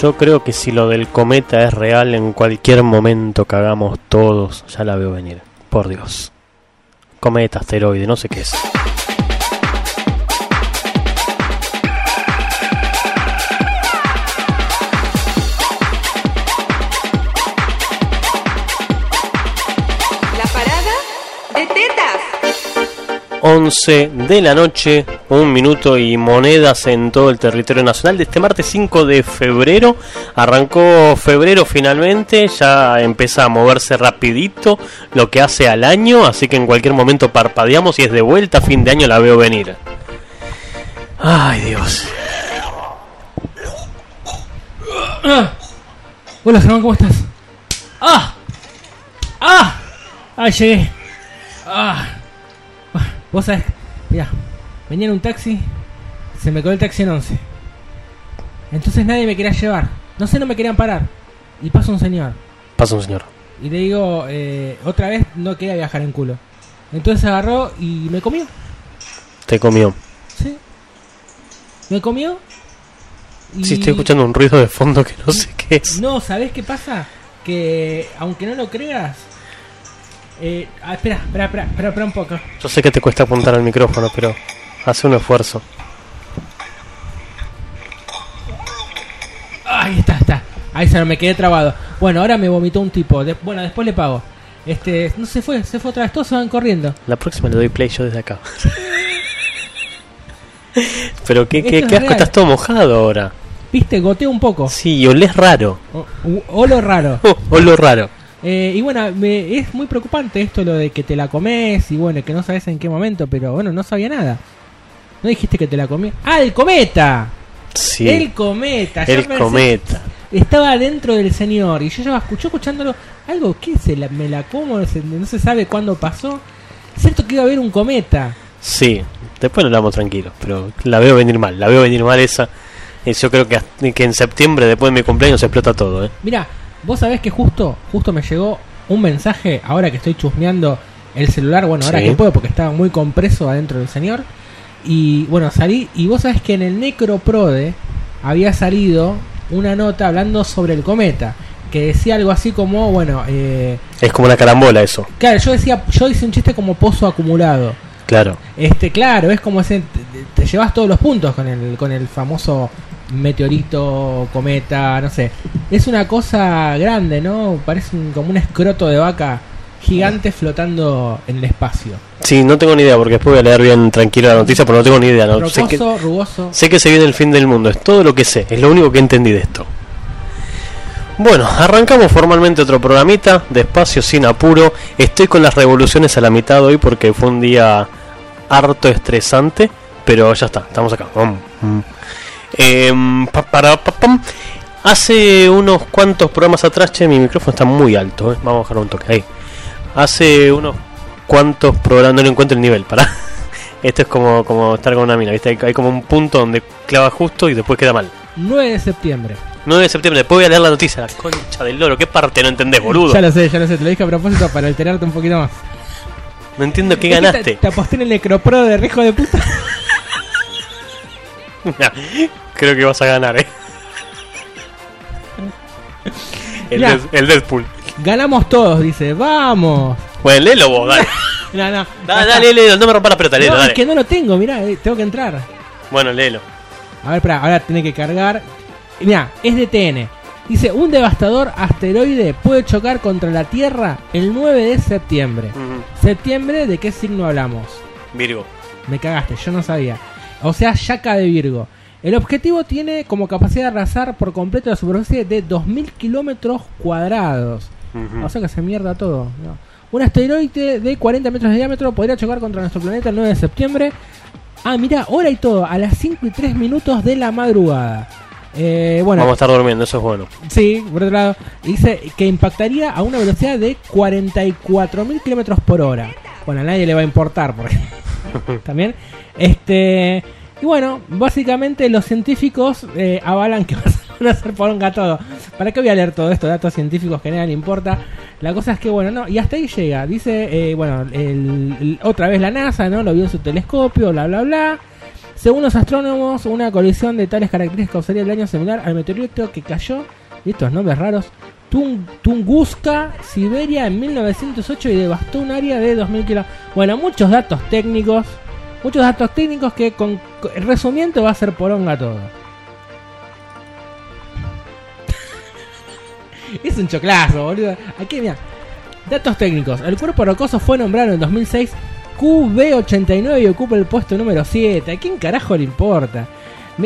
Yo creo que si lo del cometa es real, en cualquier momento que hagamos todos, ya la veo venir. Por Dios. Cometa, asteroide, no sé qué es. 11 de la noche, un minuto y monedas en todo el territorio nacional. De este martes 5 de febrero, arrancó febrero finalmente, ya empieza a moverse rapidito lo que hace al año, así que en cualquier momento parpadeamos y es de vuelta, fin de año la veo venir. Ay Dios. Hola Germán, ¿cómo estás? ¡Ah! ¡Ah! ¡Ah, llegué! ¡Ah! Vos sabés, mira, venía en un taxi, se me quedó el taxi en 11. Entonces nadie me quería llevar. No sé, no me querían parar. Y pasa un señor. Pasa un señor. Y le digo, eh, otra vez no quería viajar en culo. Entonces agarró y me comió. Te comió. ¿Sí? Me comió. y- Sí, estoy escuchando un ruido de fondo que no sé qué es. No, ¿sabés qué pasa? Que aunque no lo creas. Eh, ah, espera, espera, espera, espera, espera un poco. Yo sé que te cuesta apuntar al micrófono, pero hace un esfuerzo. Ahí está, está. Ahí se me quedé trabado. Bueno, ahora me vomitó un tipo. De- bueno, después le pago. Este, no se fue, se fue otra vez. Todos se van corriendo. La próxima le doy play yo desde acá. Pero qué, qué, es qué asco, real. estás todo mojado ahora. Viste, goteé un poco. Sí, y olés raro. O, u- olo raro. Oh, olo raro. Eh, y bueno, me- es muy preocupante esto lo de que te la comes y bueno, que no sabes en qué momento, pero bueno, no sabía nada. ¿No dijiste que te la comí? ¡Ah, el cometa! Sí, El cometa. el pensé- cometa. Estaba dentro del señor y yo ya escuché escuchándolo algo que se la, me la como, no se, no se sabe cuándo pasó. Cierto que iba a haber un cometa. Sí, después lo hablamos tranquilos, pero la veo venir mal, la veo venir mal esa. Y yo creo que, que en septiembre, después de mi cumpleaños, se explota todo, ¿eh? Mira, vos sabés que justo, justo me llegó un mensaje ahora que estoy chusmeando el celular, bueno, ahora Sí. que puedo porque estaba muy compreso adentro del señor. Y bueno, salí y vos sabés que en el Necroprode había salido una nota hablando sobre el cometa. Que decía algo así como, bueno, eh, Es como una carambola eso, claro, yo decía, yo hice un chiste como pozo acumulado. claro. Este, claro, es como ese, te, te llevas todos los puntos con el, con el famoso meteorito, cometa, no sé. Es una cosa grande, ¿no? Parece un- como un escroto de vaca gigante flotando en el espacio. Sí, no tengo ni idea, porque después voy a leer bien tranquilo la noticia, pero no tengo ni idea. No. Sé, que, rugoso. sé que se viene el fin del mundo, es todo lo que sé, es lo único que entendí de esto. Bueno, arrancamos formalmente otro programita, despacio, sin apuro. Estoy con las revoluciones a la mitad hoy porque fue un día harto estresante, pero ya está, estamos acá. Vamos. Mm. Em, pa- para, pa- pam. Hace unos cuantos programas atrás, che, mi micrófono está muy alto, eh. vamos a bajar un toque ahí. Hace unos cuantos programas, no le encuentro el nivel, para. Esto es como, como estar con una mina, ¿viste? Hay, hay como un punto donde clava justo y después queda mal. 9 de septiembre. 9 de septiembre, después voy a leer la noticia, la concha del loro, ¿qué parte no entendés, boludo? Ya lo sé, ya lo sé, te lo dije a propósito para alterarte un poquito más. No entiendo qué que ganaste. Te, te aposté en el necropro de hijo de puta. Creo que vas a ganar, eh. El, Deadpool. Ganamos todos, dice, vamos. Bueno, léelo vos, dale. No, no. Dale, dale, léelo, no me rompas la pelota, léelo, No, dale. es que no lo tengo, mirá, eh, tengo que entrar. Bueno, léelo. A ver, espera, ahora tiene que cargar. Mira, es de TN. Dice, un devastador asteroide puede chocar contra la Tierra el 9 de septiembre. ¿Septiembre de qué signo hablamos? Virgo. Me cagaste, yo no sabía. O sea, Yaka de Virgo. El objetivo tiene como capacidad de arrasar por completo la superficie de 2.000 kilómetros cuadrados. O sea que se mierda todo. ¿no? Un asteroide de 40 metros de diámetro podría chocar contra nuestro planeta el 9 de septiembre. Ah, mira, hora y todo, a las 5 y 3 minutos de la madrugada. Eh, bueno, Vamos a estar durmiendo, eso es bueno. sí, por otro lado, dice que impactaría a una velocidad de 44.000 kilómetros por hora. Bueno, a nadie le va a importar, porque también. Este. Y bueno, básicamente los científicos eh, avalan que van a hacer poronga todo. ¿Para qué voy a leer todo esto? Datos científicos que a nadie le importa. La cosa es que, bueno, no, y hasta ahí llega. Dice, eh, bueno, el- otra vez la NASA, ¿no? Lo vio en su telescopio, bla, bla, bla. Según los astrónomos, una colisión de tales características causaría el daño similar al meteorito que cayó, y estos nombres raros, Tung- Tunguska, Siberia en 1908 y devastó un área de 2000 kilómetros. Bueno, muchos datos técnicos, muchos datos técnicos que con resumiendo va a ser poronga todo. es un choclazo, boludo. Aquí, mira. Datos técnicos. El cuerpo rocoso fue nombrado en 2006 QB89 y ocupa el puesto número 7. ¿A quién carajo le importa?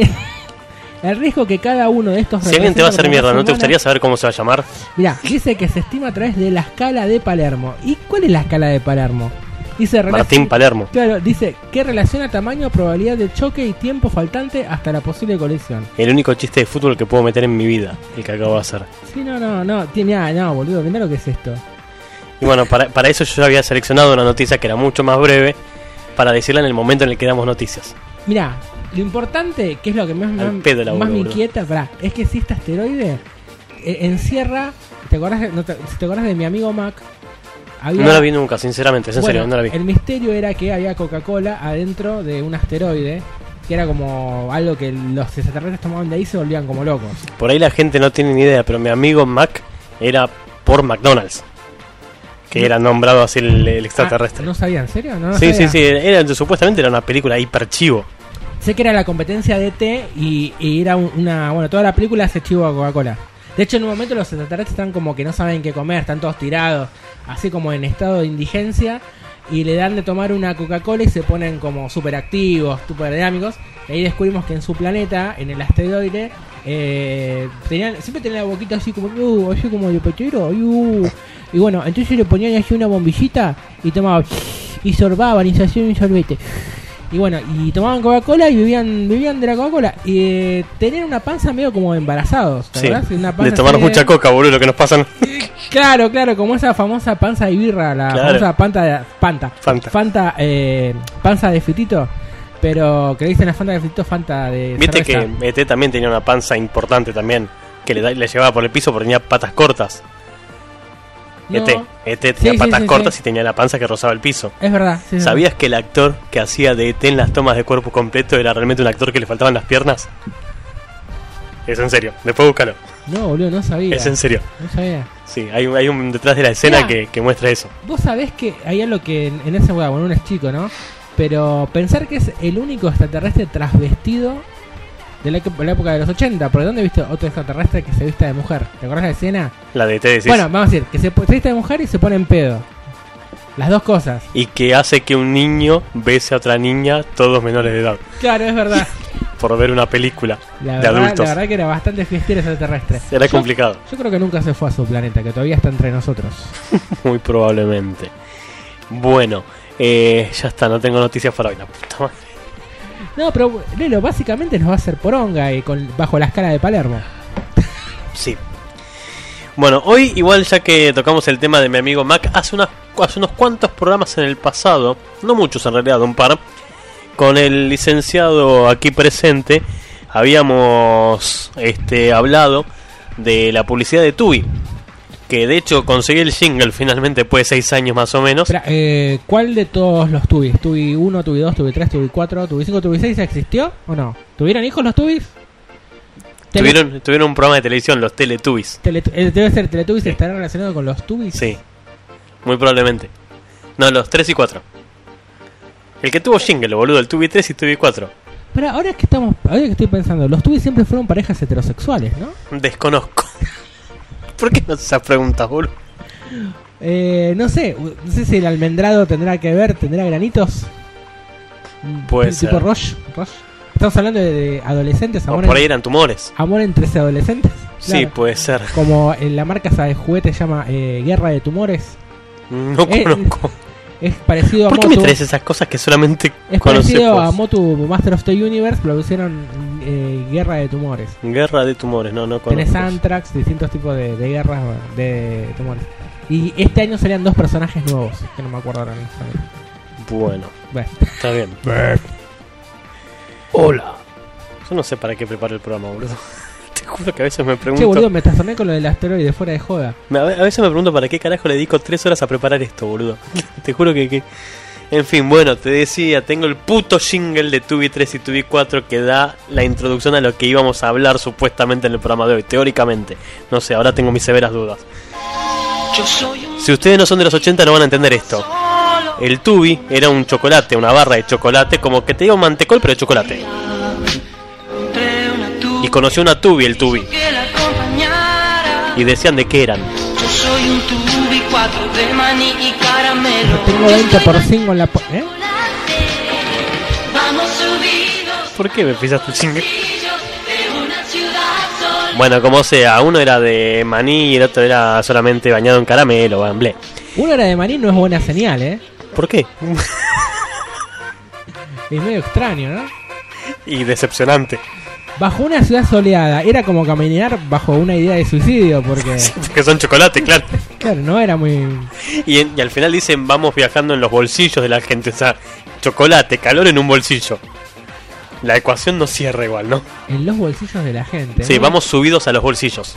El riesgo que cada uno de estos Si alguien te va a hacer mierda, ¿no te gustaría saber cómo se va a llamar? Mira, dice que se estima a través de la escala de Palermo. ¿Y cuál es la escala de Palermo? Dice Martín Palermo. Claro, dice que relaciona tamaño, probabilidad de choque y tiempo faltante hasta la posible colisión. El único chiste de fútbol que puedo meter en mi vida, el que acabo de hacer. Sí, no, no, no, tiene, ah, no, boludo, mirá lo que es esto. Y bueno, para, para eso yo había seleccionado una noticia que era mucho más breve para decirla en el momento en el que damos noticias. Mira, lo importante, que es lo que más, más- pedo la más me inquieta, pará, es que si este asteroide eh, encierra, ¿te acordás, no te, si te acordás de mi amigo Mac? Había- No la vi nunca, sinceramente, es en Bueno, serio, no la vi. El misterio era que había Coca-Cola adentro de un asteroide, que era como algo que los extraterrestres tomaban de ahí y se volvían como locos. Por ahí la gente no tiene ni idea, pero mi amigo Mac era por McDonald's. Que era nombrado así el, el extraterrestre. Ah, ¿No sabía, en serio? No, no sí, sabía. sí, sí, era, supuestamente era una película hiperchivo. Sé que era la competencia de ET y, y era un- una. Bueno, toda la película se chivo a Coca-Cola. De hecho, en un momento los extraterrestres están como que no saben qué comer, están todos tirados, así como en estado de indigencia. Y le dan de tomar una Coca-Cola y se ponen como súper activos, súper dinámicos. Y ahí descubrimos que en su planeta, en el asteroide, eh, tenían, siempre tenían la boquita así como, uh, así como de petero. uh. Y bueno, entonces le ponían así una bombillita y tomaban, y sorbaban y se hacían un sorbete. Y bueno, y tomaban Coca-Cola y vivían, vivían de la Coca-Cola. Y eh, tenían una panza medio como embarazados. Una de panza tomar de- mucha coca, boludo, lo que nos pasan. Claro, claro, como esa famosa panza de birra, la Claro. famosa panta de, Fanta. Fanta. eh, panza de fitito. Pero que le dicen la Fanta de fitito, Fanta de Viste cerveza. que ET también tenía una panza importante también, que le, le llevaba por el piso porque tenía patas cortas. No, ET, ET tenía sí, patas sí, cortas y tenía la panza que rozaba el piso. Es verdad. ¿Sabías que el actor que hacía de ET en las tomas de cuerpo completo era realmente un actor que le faltaban las piernas? Es en serio, después búscalo. No, boludo, no sabía. Es en serio. No sabía. Sí, hay, un- hay un detrás de la escena Mirá. que, que muestra eso. Vos sabés que hay algo que en, en ese bueno, bueno, uno es chico, ¿no? Pero pensar que es el único extraterrestre trasvestido de la, la época de los 80. ¿Por dónde viste otro extraterrestre que se vista de mujer? ¿Te acordás la escena? La de decís. Bueno, vamos a decir, que se, se viste de mujer y se pone en pedo. Las dos cosas. Y que hace que un niño bese a otra niña, todos menores de edad, Claro, es verdad. por ver una película La de adultos. la verdad que era bastante fiestero extraterrestre. Será Yo- complicado, Yo creo que nunca se fue a su planeta, que todavía está entre nosotros. muy probablemente. Bueno, eh, ya está, no tengo noticias para hoy. La puta madre. No, pero Lelo, básicamente nos va a hacer poronga y con, bajo la escala de Palermo. Sí. Bueno, hoy igual ya que tocamos el tema de mi amigo Mac, hace, unas, hace unos cuantos programas en el pasado, no muchos en realidad, un par, con el licenciado aquí presente, habíamos este, hablado de la publicidad de Tubi. Que de hecho conseguí el jingle finalmente después de seis años más o menos. Espera, eh, ¿cuál de todos los tubis? ¿Tubi 1, Tubi 2, Tubi 3, Tubi 4, Tubi 5, Tubi 6 existió o no? ¿Tuvieron hijos los tubis? Tuvieron, tuvieron un programa de televisión, los Teletubbies. Tele- eh, debe ser Teletubbies estará relacionado con los tubis. Sí, muy probablemente. No, los 3 y 4. El que tuvo jingle, boludo, el Tubi 3 y Tubi 4. Pero ahora que estamos, ahora que estoy pensando, los tubis siempre fueron parejas heterosexuales, ¿no? Desconozco. ¿Por qué no haces esas preguntas, boludo? Eh, no sé, no sé si el almendrado tendrá que ver, tendrá granitos. Mm, Puede tipo ser. Rush, Rush. Estamos hablando de, de adolescentes, O amor, por ahí eran tumores. amor entre adolescentes. Sí, puede ser. Como en la marca esa de juguetes se llama eh, Guerra de Tumores. No Eh, conozco. Es parecido a ¿Por qué me Motu. traes esas cosas que solamente Es parecido a vos? Motu Master of the Universe, pero lo hicieron eh, Guerra de Tumores. Guerra de tumores, no, no Tenés conozco. Anthrax, distintos tipos de, de guerras de tumores. Y este año salían dos personajes nuevos, que no me acuerdo ahora Bueno. está bien. Hola. Yo no sé para qué preparo el programa, boludo. Te juro que a veces me Che, pregunto. boludo, me trastorné con lo del asteroide fuera de joda. Me- A ve- a veces me pregunto para qué carajo le dedico tres horas a preparar esto, boludo. Te juro que, que En fin, bueno, te decía, tengo el puto jingle de Tubi 3 y Tubi 4 que da la introducción a lo que íbamos a hablar supuestamente en el programa de hoy, teóricamente. No sé, ahora tengo mis severas dudas. Si ustedes no son de los 80 no van a entender esto. El Tubi era un chocolate, una barra de chocolate, como que te diga un mantecol pero de chocolate. Y conoció una Tubi, el Tubi. Y decían de qué eran. Yo soy un tubi, cuatro de maní y caramelo. Tengo 20 por 5 en la... po- ¿Eh? ¿Por qué me pisaste el sola. Bueno, como sea, uno era de maní y el otro era solamente bañado en caramelo, en blé. Una hora de maní no es buena señal, ¿eh? ¿Por qué? Es medio extraño, ¿no? y decepcionante. Bajo una ciudad soleada, era como caminar bajo una idea de suicidio, porque, Que son chocolate, claro. claro, no era muy... Y, en- y al final dicen vamos viajando en los bolsillos de la gente. O sea, chocolate, calor en un bolsillo. La ecuación no cierra igual, ¿no? En los bolsillos de la gente. Sí, ¿no? vamos subidos a los bolsillos.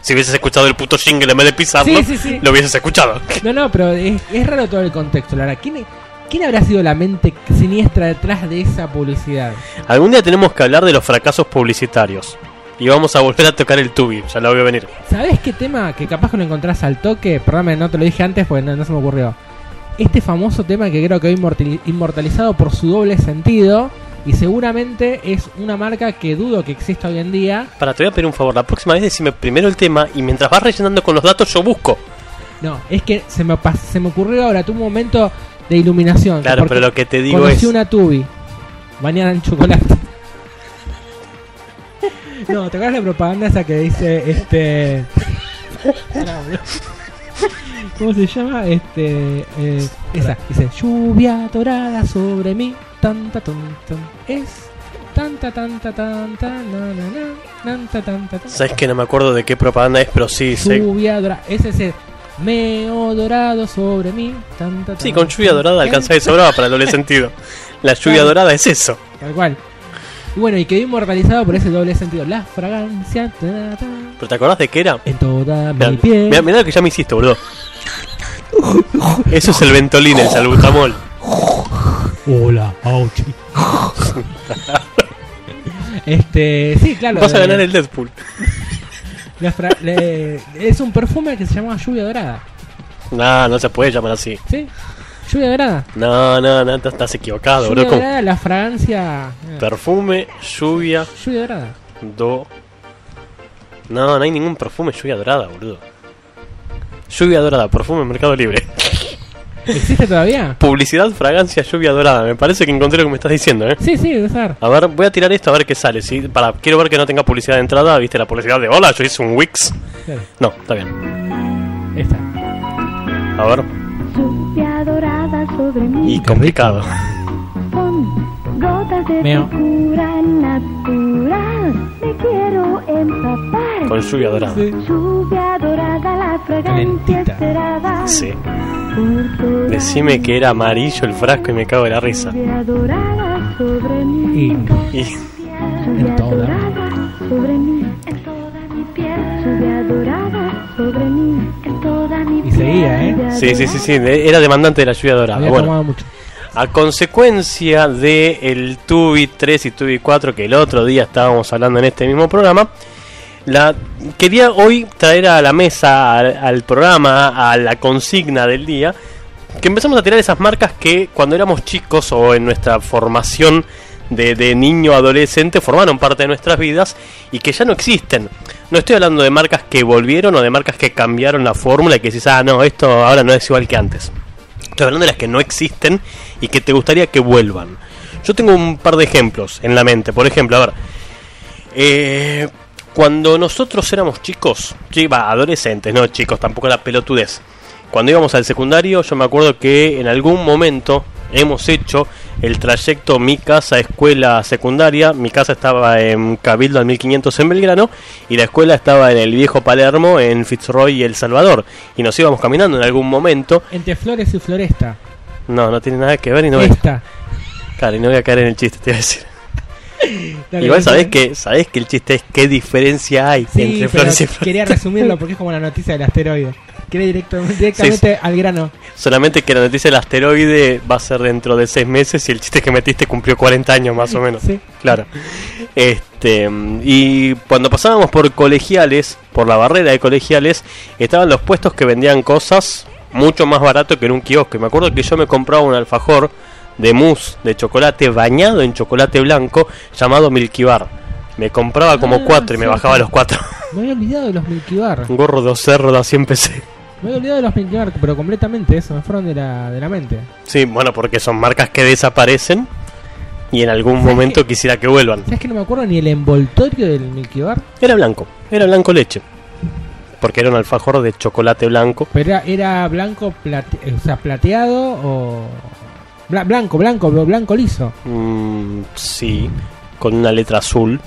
Si hubieses escuchado el puto jingle en vez de pisarlo, Sí, sí, sí. lo hubieses escuchado. No, no, pero es, es raro todo el contexto, la verdad. ¿Quién, ¿Quién habrá sido la mente siniestra detrás de esa publicidad? Algún día tenemos que hablar de los fracasos publicitarios. Y vamos a volver a tocar el tubi, ya lo voy a venir. ¿Sabés qué tema que capaz que lo encontrás al toque? Perdóname, no te lo dije antes porque no, no se me ocurrió. Este famoso tema que creo que hoy inmortali- inmortalizado por su doble sentido y seguramente es una marca que dudo que exista hoy en día. Para, te voy a pedir un favor. La próxima vez decime primero el tema y mientras vas rellenando con los datos yo busco. No, es que se me, se me ocurrió ahora, un momento de iluminación. Claro, pero lo que te digo conocí es... una tubi bañada en chocolate. No, ¿te acuerdas la propaganda esa que dice este. ¿Cómo se llama? Este eh, esa dice lluvia dorada sobre mí, tanta tan tan es tanta tanta tan tan na, na, na, tanta tanta tan. Sabes que no me acuerdo de qué propaganda es, pero sí, sé. Lluvia dorada, ese es el meo dorado sobre mí, tanta Sí, tan, con lluvia tan, dorada tan. alcanza y sobraba para el doble sentido. La lluvia dorada es eso. Tal cual. Y bueno, y quedó inmortalizado por ese doble sentido. La fragancia ta, ta, ¿Pero te acordás de qué era? en toda Mirá, mi piel. mirá- mirá lo que ya me hiciste, boludo. Eso es el Ventolin, el salbutamol. Hola, Auchi. este, sí, claro. Vas a eh, ganar el Deadpool. La fra- le- es un perfume que se llama lluvia dorada. No, no se puede llamar así. ¿Sí? Lluvia dorada. No, no, no, te- estás equivocado, lluvia. ¿Cómo? dorada, la fragancia. eh, Perfume, lluvia, lluvia dorada. do. No, no hay ningún perfume lluvia dorada, boludo. Lluvia dorada, perfume Mercado Libre. ¿Existe todavía? Publicidad, fragancia, lluvia dorada. Me parece que encontré lo que me estás diciendo, ¿eh? Sí, sí, debe ser. A ver, voy a tirar esto a ver qué sale. ¿sí? Para, quiero ver que no tenga publicidad de entrada. ¿Viste la publicidad de hola? Yo hice un Wix. Claro, No, está bien. Esta. A ver. Lluvia dorada sobre mí Y complicado. con gotas de Meo. natural. Me quiero empapar. Con lluvia dorada. Sí. Lluvia dorada, la fragancia Calentita. esperada. Sí. Decime que era amarillo el frasco y me cago de la risa. Lluvia dorada sobre mí. Y Y Lluvia toda. dorada sobre mí. En toda mi piel. Lluvia dorada sobre mí. En toda mi Y seguía, ¿eh? Sí, sí, sí, sí. Era demandante de la lluvia dorada. había Bueno, tomado mucho. A consecuencia de el Tubi 3 y Tubi 4 que el otro día estábamos hablando en este mismo programa, la quería hoy traer a la mesa, al, programa, a la consigna del día, que empezamos a tirar esas marcas que cuando éramos chicos o en nuestra formación de, de niño adolescente formaron parte de nuestras vidas y que ya no existen. No estoy hablando de marcas que volvieron o de marcas que cambiaron la fórmula y que decís, ah, no, esto ahora no es igual que antes. Estoy hablando de las que no existen y que te gustaría que vuelvan. Yo tengo un par de ejemplos en la mente. Por ejemplo, a ver. eh, cuando nosotros éramos chicos, sí, va, adolescentes, no chicos, tampoco la pelotudez. Cuando íbamos al secundario, yo me acuerdo que en algún momento hemos hecho el trayecto mi casa, escuela secundaria. Mi casa estaba en Cabildo al 1500 en Belgrano y la escuela estaba en el viejo Palermo, en Fitzroy y El Salvador. Y nos íbamos caminando en algún momento. Entre Flores y Floresta. No, no tiene nada que ver y no Esta. claro, y no voy a caer en el chiste, te voy a decir. Dale, Igual sabés que, sabés que el chiste es qué diferencia hay Sí, entre flores y flores. quería resumirlo porque es como la noticia del asteroide. Directo, directamente al grano. Solamente que la noticia del asteroide va a ser dentro de seis meses y el chiste que metiste cumplió 40 años más o menos. Sí. Claro. Este, y cuando pasábamos por colegiales, por la barrera de colegiales, estaban los puestos que vendían cosas mucho más barato que en un kiosco. Me acuerdo que yo me compraba un alfajor de mousse de chocolate bañado en chocolate blanco llamado Milky Bar. Me compraba como Ah, cuatro y me bajaba sí. los cuatro. Me había olvidado de los Milky Bar. un gorro de cerro de 100 PC. Me había olvidado de los Milky Bar, pero completamente eso, me fueron de la, de la mente. Sí, bueno, porque son marcas que desaparecen y en algún ¿Sabes momento quisiera que vuelvan. ¿Sabes que no me acuerdo ni el envoltorio del Milky Bar? Era blanco, era blanco leche. Porque era un alfajor de chocolate blanco. Pero era, era blanco, plate- o sea, plateado o... Bla- blanco, blanco, blanco liso. Mm, sí, con una letra azul.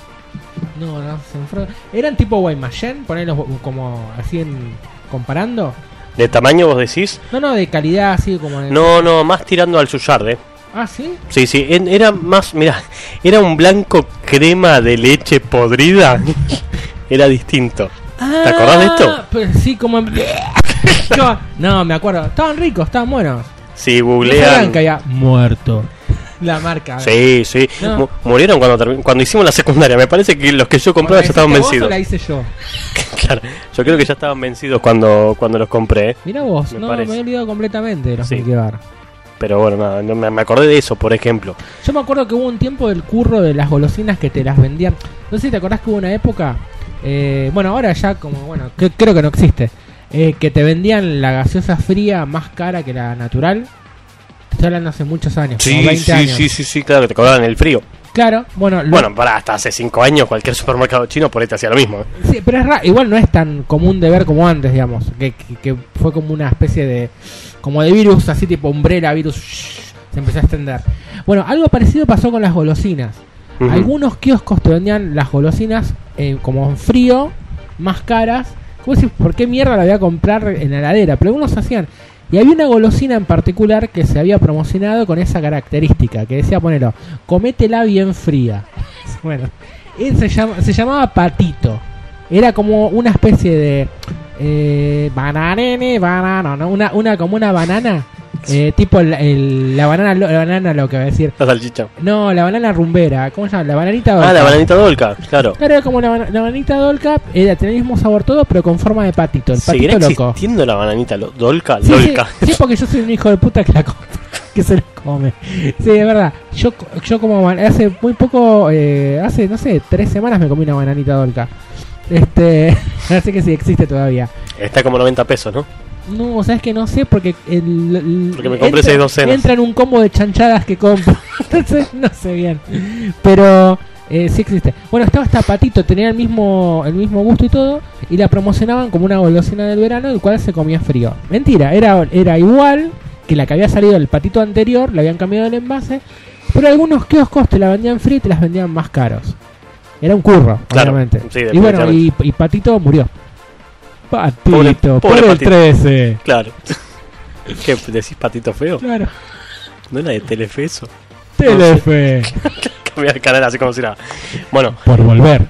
No, no, se me fueron. Eran tipo Guaymallén, ponerlos como así en... comparando. ¿De tamaño vos decís? No, no, de calidad así como... en- No, no, más tirando al Suyarde. Ah, ¿sí? Sí, sí, era más, mira, era un blanco crema de leche podrida. era distinto. ¿Te acordás de esto? Ah, sí, como... en- no, me acuerdo. Estaban ricos, estaban buenos. Sí, googlean. ya, muerto. La marca. Sí, sí. No. Murieron cuando, cuando hicimos la secundaria. Me parece que los que yo compraba Bueno, ya estaban ¿la hiciste vos o vencidos. la hice yo. Claro, yo creo que ya estaban vencidos cuando, cuando los compré. ¿eh? Mira vos, Me no, parece. me había olvidado completamente de los Sí. Bar. Pero bueno, nada, no me, me acordé de eso, por ejemplo. Yo me acuerdo que hubo un tiempo del curro de las golosinas que te las vendían. No sé si te acordás que hubo una época. eh, bueno, ahora ya como, bueno, que- creo que no existe. eh, que te vendían la gaseosa fría más cara que la natural. Estoy hablando hace muchos años, como 20 sí, años. sí, sí, sí, claro, que te cobraban el frío. Claro, bueno, lo- Bueno, para hasta hace 5 años cualquier supermercado chino por ahí te hacía lo mismo. ¿eh? Sí, pero es ra- igual no es tan común de ver como antes, digamos. Que, que- que fue como una especie de. Como de virus, así tipo umbrella, virus. shh, se empezó a extender. Bueno, algo parecido pasó con las golosinas. Algunos kioscos te vendían las golosinas eh, como en frío, más caras. ¿Cómo decir, ¿Por qué mierda la voy a comprar en la heladera? Pero algunos hacían. Y había una golosina en particular que se había promocionado con esa característica, que decía, ponelo, cométela bien fría. bueno, él se, se llamaba Patito. Era como una especie de eh, bananene, banana, ¿no? Una, una como una banana, eh, tipo el- el- la banana, la banana lo que va a decir. La salchicha. No, la banana rumbera, ¿cómo se llama? La bananita dolca. Ah, la bananita dolca, claro. Claro, era como la, bana- la bananita dolca, era, tenía el mismo sabor todo, pero con forma de patito, el ¿Seguirá patito loco. existiendo la bananita lo- dolca? Sí, sí, dolca. sí, porque yo soy un hijo de puta que la que se la come. Sí, es verdad. Yo, yo como hace muy poco, eh, hace, no sé, tres semanas me comí una bananita dolca. Este, así que sí, existe todavía. Está como 90 pesos, ¿no? No, sabes que no sé porque el, el- Porque me compré seis docenas. Entra en un combo de chanchadas que compro. Entonces no sé bien. Pero eh, sí existe. Bueno, estaba esta patito, tenía el mismo el mismo gusto y todo y la promocionaban como una golosina del verano, el cual se comía frío. Mentira, era era igual que la que había salido el patito anterior, le habían cambiado el envase, pero algunos kioscos te la vendían fría y te las vendían más caros. Era un curro, Claro, obviamente. sí, y bueno, y, Patito murió. Patito, Pobre- por pobre el Patito. 13. Claro. ¿Qué decís patito feo? Claro. ¿No era de Telefe eso? Telefe. Cambiar el canal así como si nada. Bueno, Por volver.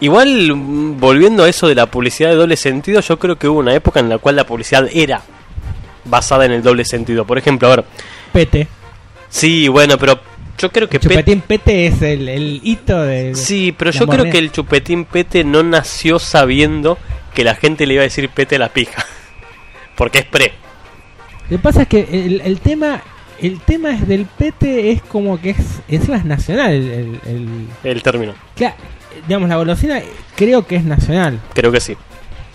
igual volviendo a eso de la publicidad de doble sentido, yo creo que hubo una época en la cual la publicidad era basada en el doble sentido. Por ejemplo, a ver, Pete. sí, bueno, pero yo creo que Pet- Chupetín Pete es el, el hito de. Sí, pero yo creo moneda. que el chupetín pete no nació sabiendo que la gente le iba a decir pete a la pija. Porque es pre. Lo que pasa es que el, el tema. El tema es del Pete es como que es. Es nacional. El, el, el- El término. claro, digamos, la golosina creo que es nacional. Creo que sí.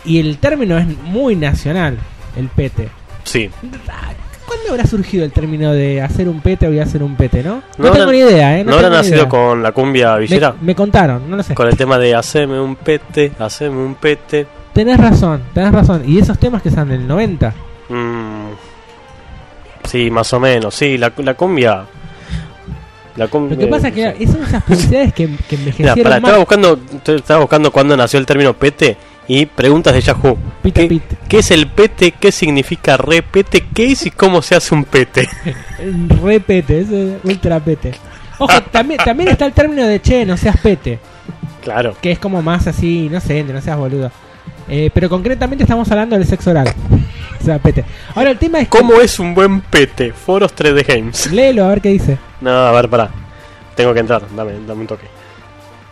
Y el término es muy nacional. El Pete. Sí. ¿Cuándo habrá surgido el término de hacer un pete o voy a hacer un pete, no? No, No tengo habrá- ni idea, ¿eh? ¿No, habrá tengo ni nacido idea. con la cumbia villera? me contaron, no lo sé. Con el tema de haceme un pete, haceme un pete. Tenés razón, tenés razón. Y esos temas que son del 90. Mm, sí, más o menos. Sí, la, la cumbia. La cumbia. Lo que pasa es que son esas publicidades que, que Mira, envejecieron mal. estaba buscando, estaba buscando cuándo nació el término pete y preguntas de Yahoo. Pita ¿Qué, qué es el pete? ¿Qué significa repete? ¿Qué es y cómo se hace un pete? Re pete, es ultra pete. Ojo, también, también está el término de che, no seas pete. claro. Que es como más así, no sé, no seas boludo. Eh, pero concretamente estamos hablando del sexo oral. o sea, pete. Ahora el tema es que- ¿Cómo es un buen pete? Foros 3D Games. Léelo a ver qué dice. No, a ver, pará. Tengo que entrar, dame, dame un toque.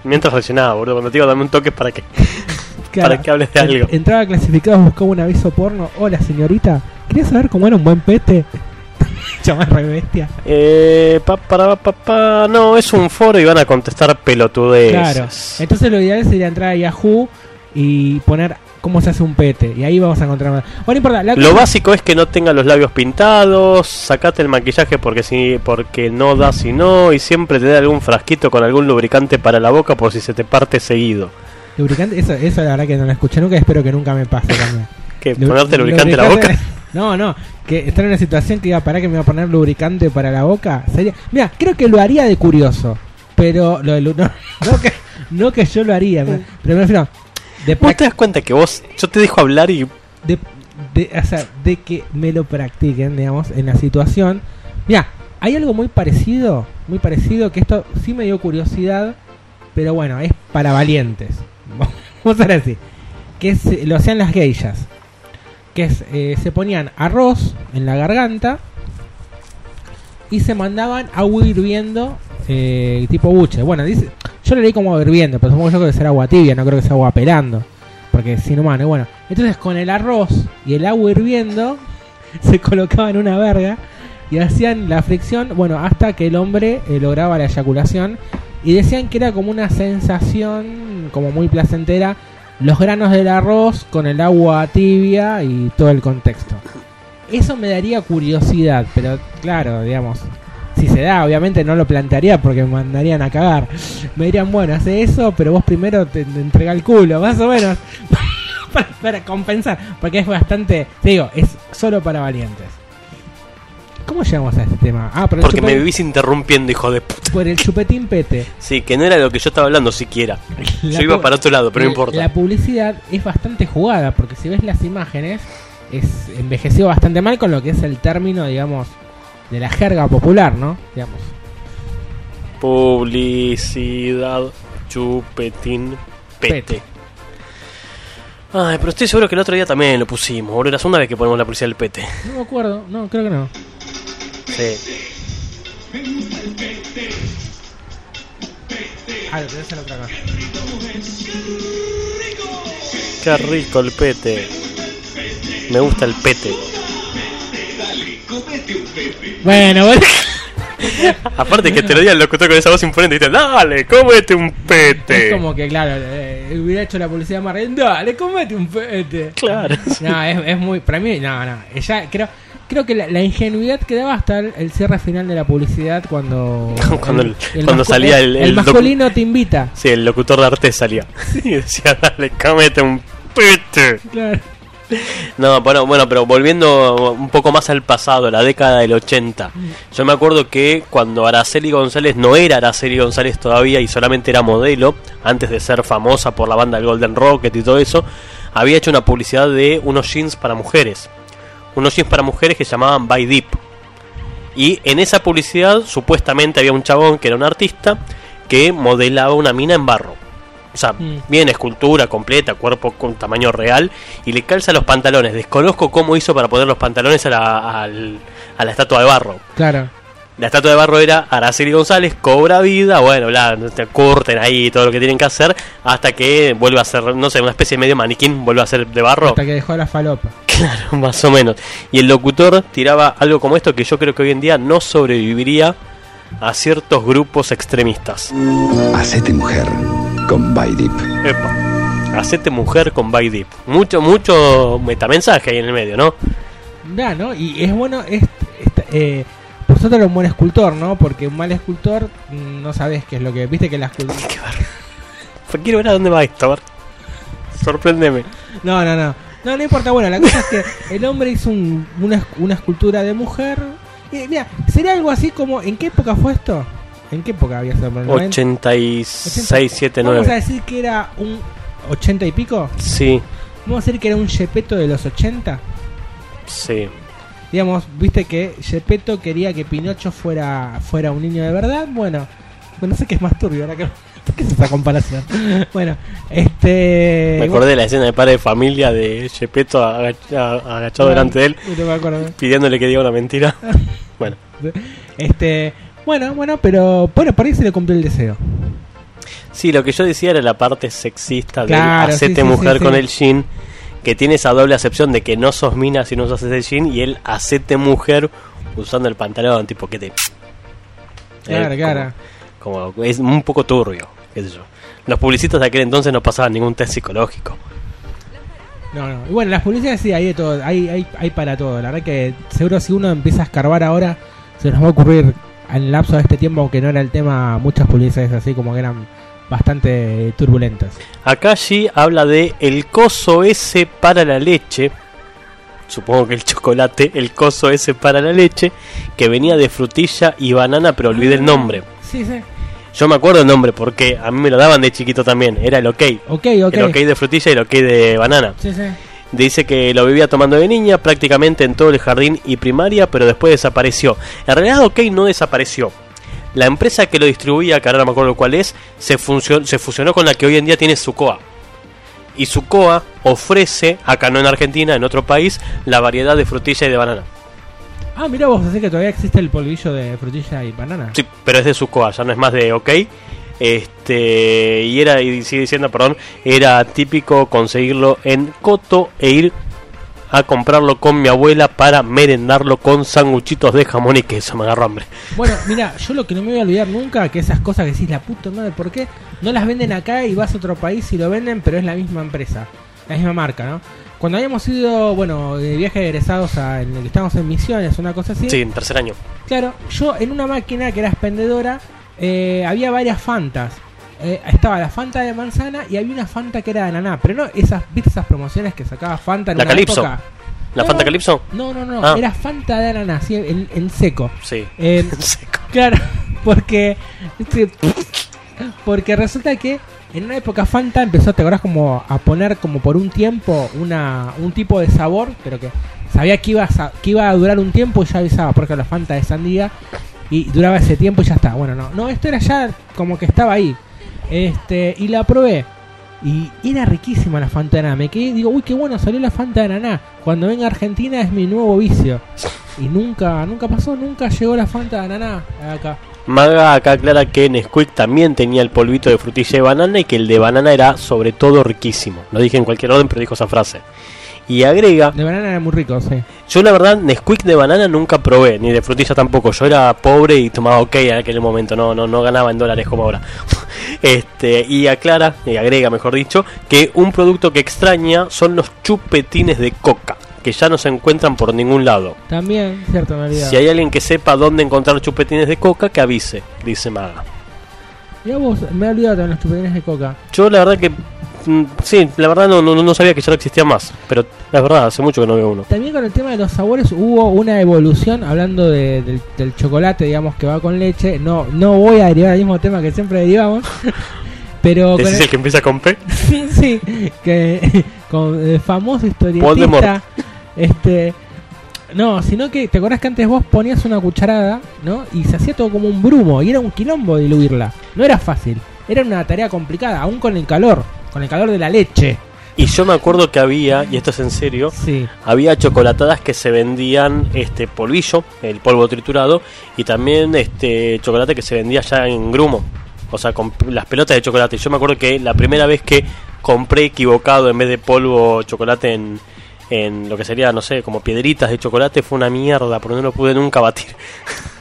Mientras reaccionaba, boludo. Cuando te digo dame un toque para qué. Para que hables de algo. Entraba clasificados, buscaba un aviso porno. Hola señorita, ¿quería saber cómo era un buen pete? Chamás re bestia. Eh, pa, para, pa, pa, no, es un foro y van a contestar pelotudeces. Claro. Entonces lo ideal sería entrar a Yahoo y poner cómo se hace un pete. Y ahí vamos a encontrar más. Bueno, no importa. la Lo básico es que no tenga los labios pintados, sacate el maquillaje porque si porque no da si no y siempre te da algún frasquito con algún lubricante para la boca por si se te parte seguido. Lubricante, eso, eso la verdad que no lo escuché nunca y espero que nunca me pase también. Lu- ¿Ponerte lubricante en la boca? No, no, que estar en una situación que iba para que me iba a poner lubricante para la boca. Sería, mira, creo que lo haría de curioso, pero lo no, no que, no que yo lo haría, pero me refiero de, ¿Vos te das cuenta que vos, yo te dejo hablar y de, de- o sea, de que me lo practiquen, digamos, en la situación. Mira, hay algo muy parecido, muy parecido que esto sí me dio curiosidad, pero bueno, es para valientes. Vamos a así. Que eh, lo hacían las geishas. Que es, eh, se ponían arroz en la garganta y se mandaban agua hirviendo eh, tipo buche. Bueno, dice, yo lo leí como hirviendo, pero supongo yo que debe ser agua tibia, no creo que sea agua pelando. Porque es inhumano. Y bueno, entonces con el arroz y el agua hirviendo se colocaban una verga y hacían la fricción, bueno, hasta que el hombre lograba la eyaculación. Y decían que era como una sensación como muy placentera los granos del arroz con el agua tibia y todo el contexto. Eso me daría curiosidad, pero claro, digamos, si se da, obviamente no lo plantearía porque me mandarían a cagar. Me dirían, bueno, hace eso, pero vos primero te, entrega el culo, más o menos, para, para compensar, porque es bastante, te digo, es solo para valientes. ¿Cómo llegamos a este tema? Ah, por porque me vivís interrumpiendo, hijo de puta. por el chupetín pete. Sí, que no era lo que yo estaba hablando siquiera. La yo iba para otro lado, pero no importa. La publicidad es bastante jugada, porque si ves las imágenes, es envejeció bastante mal con lo que es el término, digamos, de la jerga popular, ¿no? Digamos. Publicidad, chupetín, pete. Pete. Ay, pero estoy seguro que el otro día también lo pusimos, boludo. La segunda vez que ponemos la publicidad del pete. No me acuerdo, no, creo que no. Sí. Ah, lo tenés en otra cosa. Qué rico el pete. Me gusta el pete. Bueno, bueno. Aparte que te lo diga el locutor con esa voz imponente y te dale, cómete un pete. Es como que, claro, eh, hubiera hecho la publicidad más. Dale, comete un pete. Claro. No, es, es muy. Para mí, no, no. Ella, creo, creo que la, la ingenuidad que daba hasta el, el cierre final de la publicidad cuando. Cuando el- cuando mascu- salía el- el masculino te invita. Sí, el locutor de arte salía. Y decía, dale, cómete un pete. Claro. No, bueno, bueno, pero volviendo un poco más al pasado, la década del 80. Yo me acuerdo que cuando Araceli González no era Araceli González todavía y solamente era modelo, antes de ser famosa por la banda del Golden Rocket y todo eso, había hecho una publicidad de unos jeans para mujeres. Unos jeans para mujeres que se llamaban By Deep. Y en esa publicidad supuestamente había un chabón que era un artista que modelaba una mina en barro. O sea, Mm. bien escultura completa, cuerpo con tamaño real, y le calza los pantalones. Desconozco cómo hizo para poner los pantalones a la, al- a la estatua de barro. Claro. La estatua de barro era Araceli González, cobra vida, bueno, bla, te curten ahí todo lo que tienen que hacer, hasta que vuelve a ser, no sé, una especie de medio maniquín, vuelve a ser de barro. Hasta que dejó la falopa. Claro, más o menos. Y el locutor tiraba algo como esto que yo creo que hoy en día no sobreviviría a ciertos grupos extremistas. Hacete mujer con Baidip. Epa, hacete mujer con By Deep. Mucho, mucho metamensaje ahí en el medio, ¿no? Da, ¿no? Y es bueno, es, eh, por suerte era un buen escultor, ¿no? Porque un mal escultor mm, no sabes qué es lo que. Viste que la escultura. Quiero ver a dónde va esto, a ver. Sorpréndeme. No, no, no. No, no importa. Bueno, la cosa es que el hombre hizo un- una, una escultura de mujer. Y mira, sería algo así como. ¿En qué época fue esto? ¿En qué época había sido? ¿En el 90? 86, 7, Vamos a 9. decir que era un 80 y pico. Sí, Vamos a decir que era un Gepetto de los 80. sí. Digamos, viste que Gepetto quería que Pinocho fuera fuera un niño de verdad. Bueno, no sé qué es más turbio ahora que ¿Qué es esa comparación? Bueno, este. Me acordé de la escena de padre de familia de Gepetto agacha- agachado delante de él, No me acuerdo. pidiéndole que diga una mentira. Bueno, Este. Bueno, bueno, pero bueno, por ahí se le cumplió el deseo. sí, lo que yo decía era la parte sexista Claro, del sí, hacete sí, mujer sí, con el jean, que tiene esa doble acepción de que no sos mina si no usas ese jean, y él hacete mujer usando el pantalón, tipo que te. Claro, Eh, claro. Como, como es un poco turbio, qué sé yo. Los publicistas de aquel entonces no pasaban ningún test psicológico. No, no. Y bueno, las publicidades sí, hay de todo. Hay, hay, hay para todo. La verdad que seguro si uno empieza a escarbar ahora, se nos va a ocurrir en el lapso de este tiempo, aunque no era el tema, muchas publicidades así como que eran bastante turbulentas. Acá allí habla de el coso ese para la leche. Supongo que el chocolate, el coso ese para la leche, que venía de frutilla y banana, pero olvidé el nombre. Sí, sí. Yo me acuerdo el nombre porque a mí me lo daban de chiquito también. Era el ok. Ok, ok. El ok de frutilla y el ok de banana. Sí, sí. Dice que lo vivía tomando de niña prácticamente en todo el jardín y primaria, pero después desapareció. En realidad, OK no desapareció. La empresa que lo distribuía, que ahora no me acuerdo cuál es, se, se fusionó con la que hoy en día tiene Sucoa. Y Sucoa ofrece, acá no en Argentina, en otro país, la variedad de frutilla y de banana. Ah, mira vos, así que todavía existe el polvillo de frutilla y banana. Sí, pero es de Sucoa, ya no es más de OK. Este, y era, y sigue diciendo, perdón, era típico conseguirlo en Coto e ir a comprarlo con mi abuela para merendarlo con sanguchitos de jamón y queso. Me agarró hambre. Bueno, mira, yo lo que no me voy a olvidar nunca, que esas cosas que decís, la puta madre, ¿por qué no las venden acá y vas a otro país y lo venden, pero es la misma empresa, la misma marca, ¿no? Cuando habíamos ido, bueno, de viaje de egresados a, en el que estábamos en misiones, una cosa así, Sí, en tercer año. claro, yo en una máquina que era expendedora, eh, había varias Fantas. Eh, estaba la Fanta de manzana y había una Fanta que era de ananá, pero no esas, ¿viste esas promociones que sacaba Fanta en La una Calypso. época? ¿La No, Fanta Calypso? No, no, no, Ah. era Fanta de ananá, así en, en seco. Sí. Eh, Seco. Claro, porque porque resulta que en una época Fanta empezó, te acordás, como a poner como por un tiempo una un tipo de sabor, pero que sabía que iba a, que iba a durar un tiempo y ya avisaba, porque la Fanta de sandía y duraba ese tiempo y ya está. Bueno, no, no, esto era ya como que estaba ahí. Este, y la probé. Y era riquísima la Fanta de. Me quedé, digo, uy, qué bueno salió la Fanta de. Cuando venga a Argentina es mi nuevo vicio. Y nunca, nunca pasó, nunca llegó la Fanta de acá. Maga acá aclara que Nesquik también tenía el polvito de frutilla y banana y que el de banana era sobre todo riquísimo. Lo dije en cualquier orden, pero dijo esa frase. Y agrega, De banana era muy rico, sí. yo la verdad Nesquik de banana nunca probé, ni de frutilla tampoco. Yo era pobre y tomaba ok en aquel momento, no, no, no ganaba en dólares como ahora. Este, y aclara, y agrega mejor dicho, que un producto que extraña son los chupetines de coca, que ya no se encuentran por ningún lado. También, cierto, me olvidaba. Si hay alguien que sepa dónde encontrar chupetines de coca, que avise, dice Maga. Mirá vos, me he olvidado también los chupetines de coca. Yo la verdad que sí, la verdad no, no, no sabía que ya no existía más, pero la verdad hace mucho que no veo uno. También con el tema de los sabores hubo una evolución, hablando de- del, del chocolate, digamos, que va con leche. No no voy a derivar al mismo tema que siempre derivamos. pero con ¿Ese es el- el que empieza con P? sí, sí, que con el famoso historietista este no, sino que te acordás que antes vos ponías una cucharada, ¿no? Y se hacía todo como un brumo y era un quilombo diluirla. No era fácil, era una tarea complicada, aún con el calor, con el calor de la leche. Y yo me acuerdo que había, y esto es en serio, Sí. había chocolatadas que se vendían este polvillo, el polvo triturado, y también este chocolate que se vendía ya en grumo. O sea, con las pelotas de chocolate. Yo me acuerdo que la primera vez que compré equivocado en vez de polvo chocolate en, en lo que sería, no sé, como piedritas de chocolate fue una mierda, porque no lo pude nunca batir.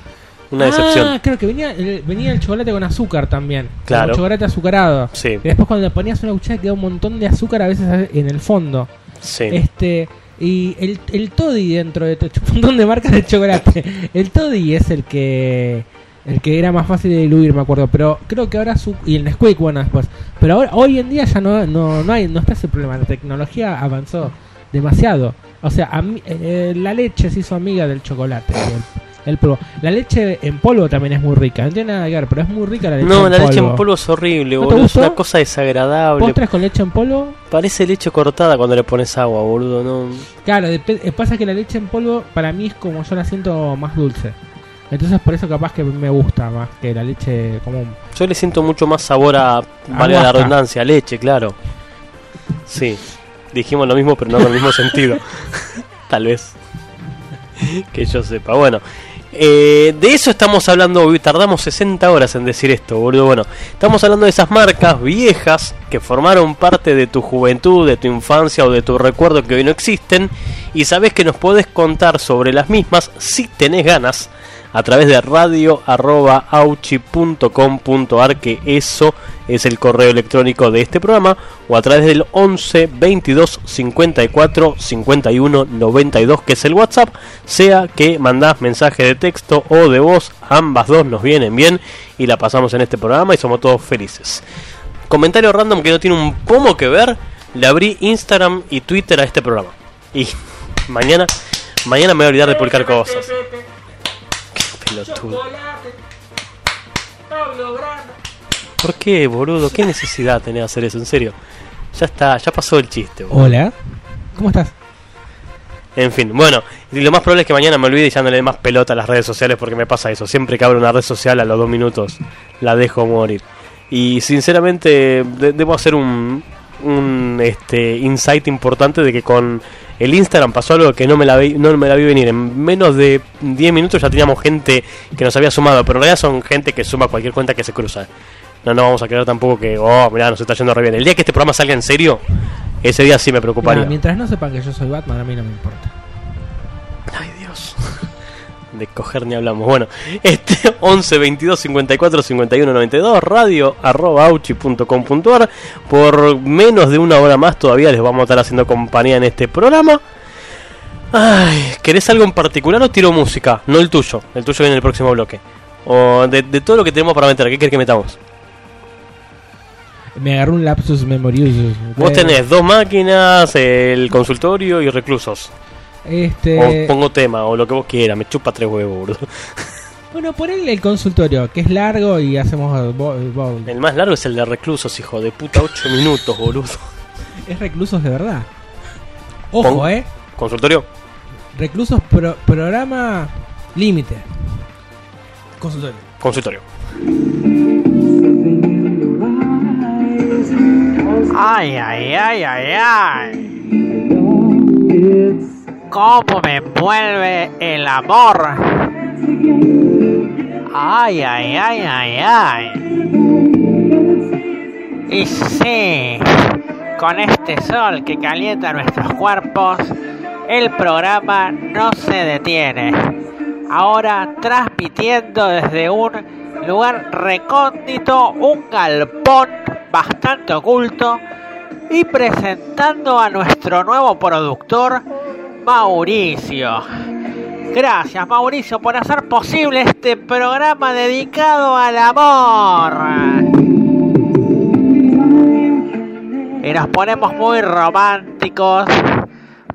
una decepción. Ah, creo que venía el, venía el chocolate con azúcar también. Claro. Chocolate azucarado. Sí, Y después cuando le ponías una cuchara quedaba un montón de azúcar a veces en el fondo. sí. Este y el, el Toddy dentro de todo- un montón de marcas de chocolate. El Toddy es el que el que era más fácil de diluir, me acuerdo, pero creo que ahora su y el Nesquik bueno después. Pero ahora hoy en día ya no no no hay no está ese problema, la tecnología avanzó demasiado. O sea, a mí- eh, la leche se hizo amiga del chocolate. El, el polvo. La leche en polvo también es muy rica. No tiene nada que ver, pero es muy rica la leche No, en la polvo. leche en polvo es horrible, ¿No boludo. Es una cosa desagradable. ¿Postres con leche en polvo? Parece leche cortada cuando le pones agua, boludo. No. Claro, eh, pasa que la leche en polvo para mí es como yo la siento más dulce. Entonces por eso capaz que me gusta más que la leche común. Yo le siento mucho más sabor a, valga la redundancia, a leche, claro. Sí, dijimos lo mismo, pero no con el mismo sentido. Tal vez. que yo sepa. Bueno, eh, de eso estamos hablando hoy. Tardamos 60 horas en decir esto, boludo. Bueno, estamos hablando de esas marcas viejas que formaron parte de tu juventud, de tu infancia o de tu recuerdo que hoy no existen. Y sabes que nos podés contar sobre las mismas si tenés ganas a través de radio.auchi.com.ar que eso es el correo electrónico de este programa o a través del 11 22 54 51 92 que es el WhatsApp sea que mandás mensaje de texto o de voz ambas dos nos vienen bien y la pasamos en este programa y somos todos felices. Comentario random que no tiene un pomo que ver le abrí Instagram y Twitter a este programa. Y mañana mañana me voy a olvidar de publicar cosas pelotudo. ¿Por qué, boludo? ¿Qué necesidad tenés de hacer eso? En serio. Ya está, ya pasó el chiste. boludo. Hola. ¿Cómo estás? En fin, bueno, y lo más probable es que mañana me olvide y ya no le dé más pelota a las redes sociales porque me pasa eso. Siempre que abro una red social a los dos minutos la dejo morir. Y sinceramente de- debo hacer un, un este, insight importante de que con el Instagram pasó algo que no me, la vi, no me la vi venir. En menos de 10 minutos ya teníamos gente que nos había sumado, pero en realidad son gente que suma cualquier cuenta que se cruza. No, no vamos a creer tampoco que, oh, mirá, nos está yendo re bien. El día que este programa salga en serio, ese día sí me preocuparía. Nah, mientras no sepan que yo soy Batman, a mí no me importa. De coger ni hablamos. Bueno, este 11 22 54 51 92 radio arroba auchi.com.ar Por menos de una hora más todavía les vamos a estar haciendo compañía en este programa. Ay, ¿querés algo en particular o tiro música? No el tuyo, el tuyo viene en el próximo bloque. O de, de todo lo que tenemos para meter, ¿qué querés que metamos? Me agarró un lapsus memoriosus. Vos tenés dos máquinas, el consultorio y reclusos. Este. O pongo tema, o lo que vos quieras, me chupa tres huevos, boludo. Bueno, ponele el consultorio, que es largo y hacemos. eh, bo- El más largo es el de reclusos, hijo de puta, 8 minutos, boludo. Es reclusos de verdad. Ojo, Pon- eh. Consultorio, Reclusos pro- programa límite. Consultorio. consultorio. Ay, ay, ay, ay, ay. ¿Cómo me envuelve el amor? Ay, ay, ay, ay, ay. Y sí, con este sol que calienta nuestros cuerpos, el programa no se detiene. Ahora transmitiendo desde un lugar recóndito, un galpón bastante oculto y presentando a nuestro nuevo productor, Mauricio. Gracias Mauricio por hacer posible este programa dedicado al amor. Y nos ponemos muy románticos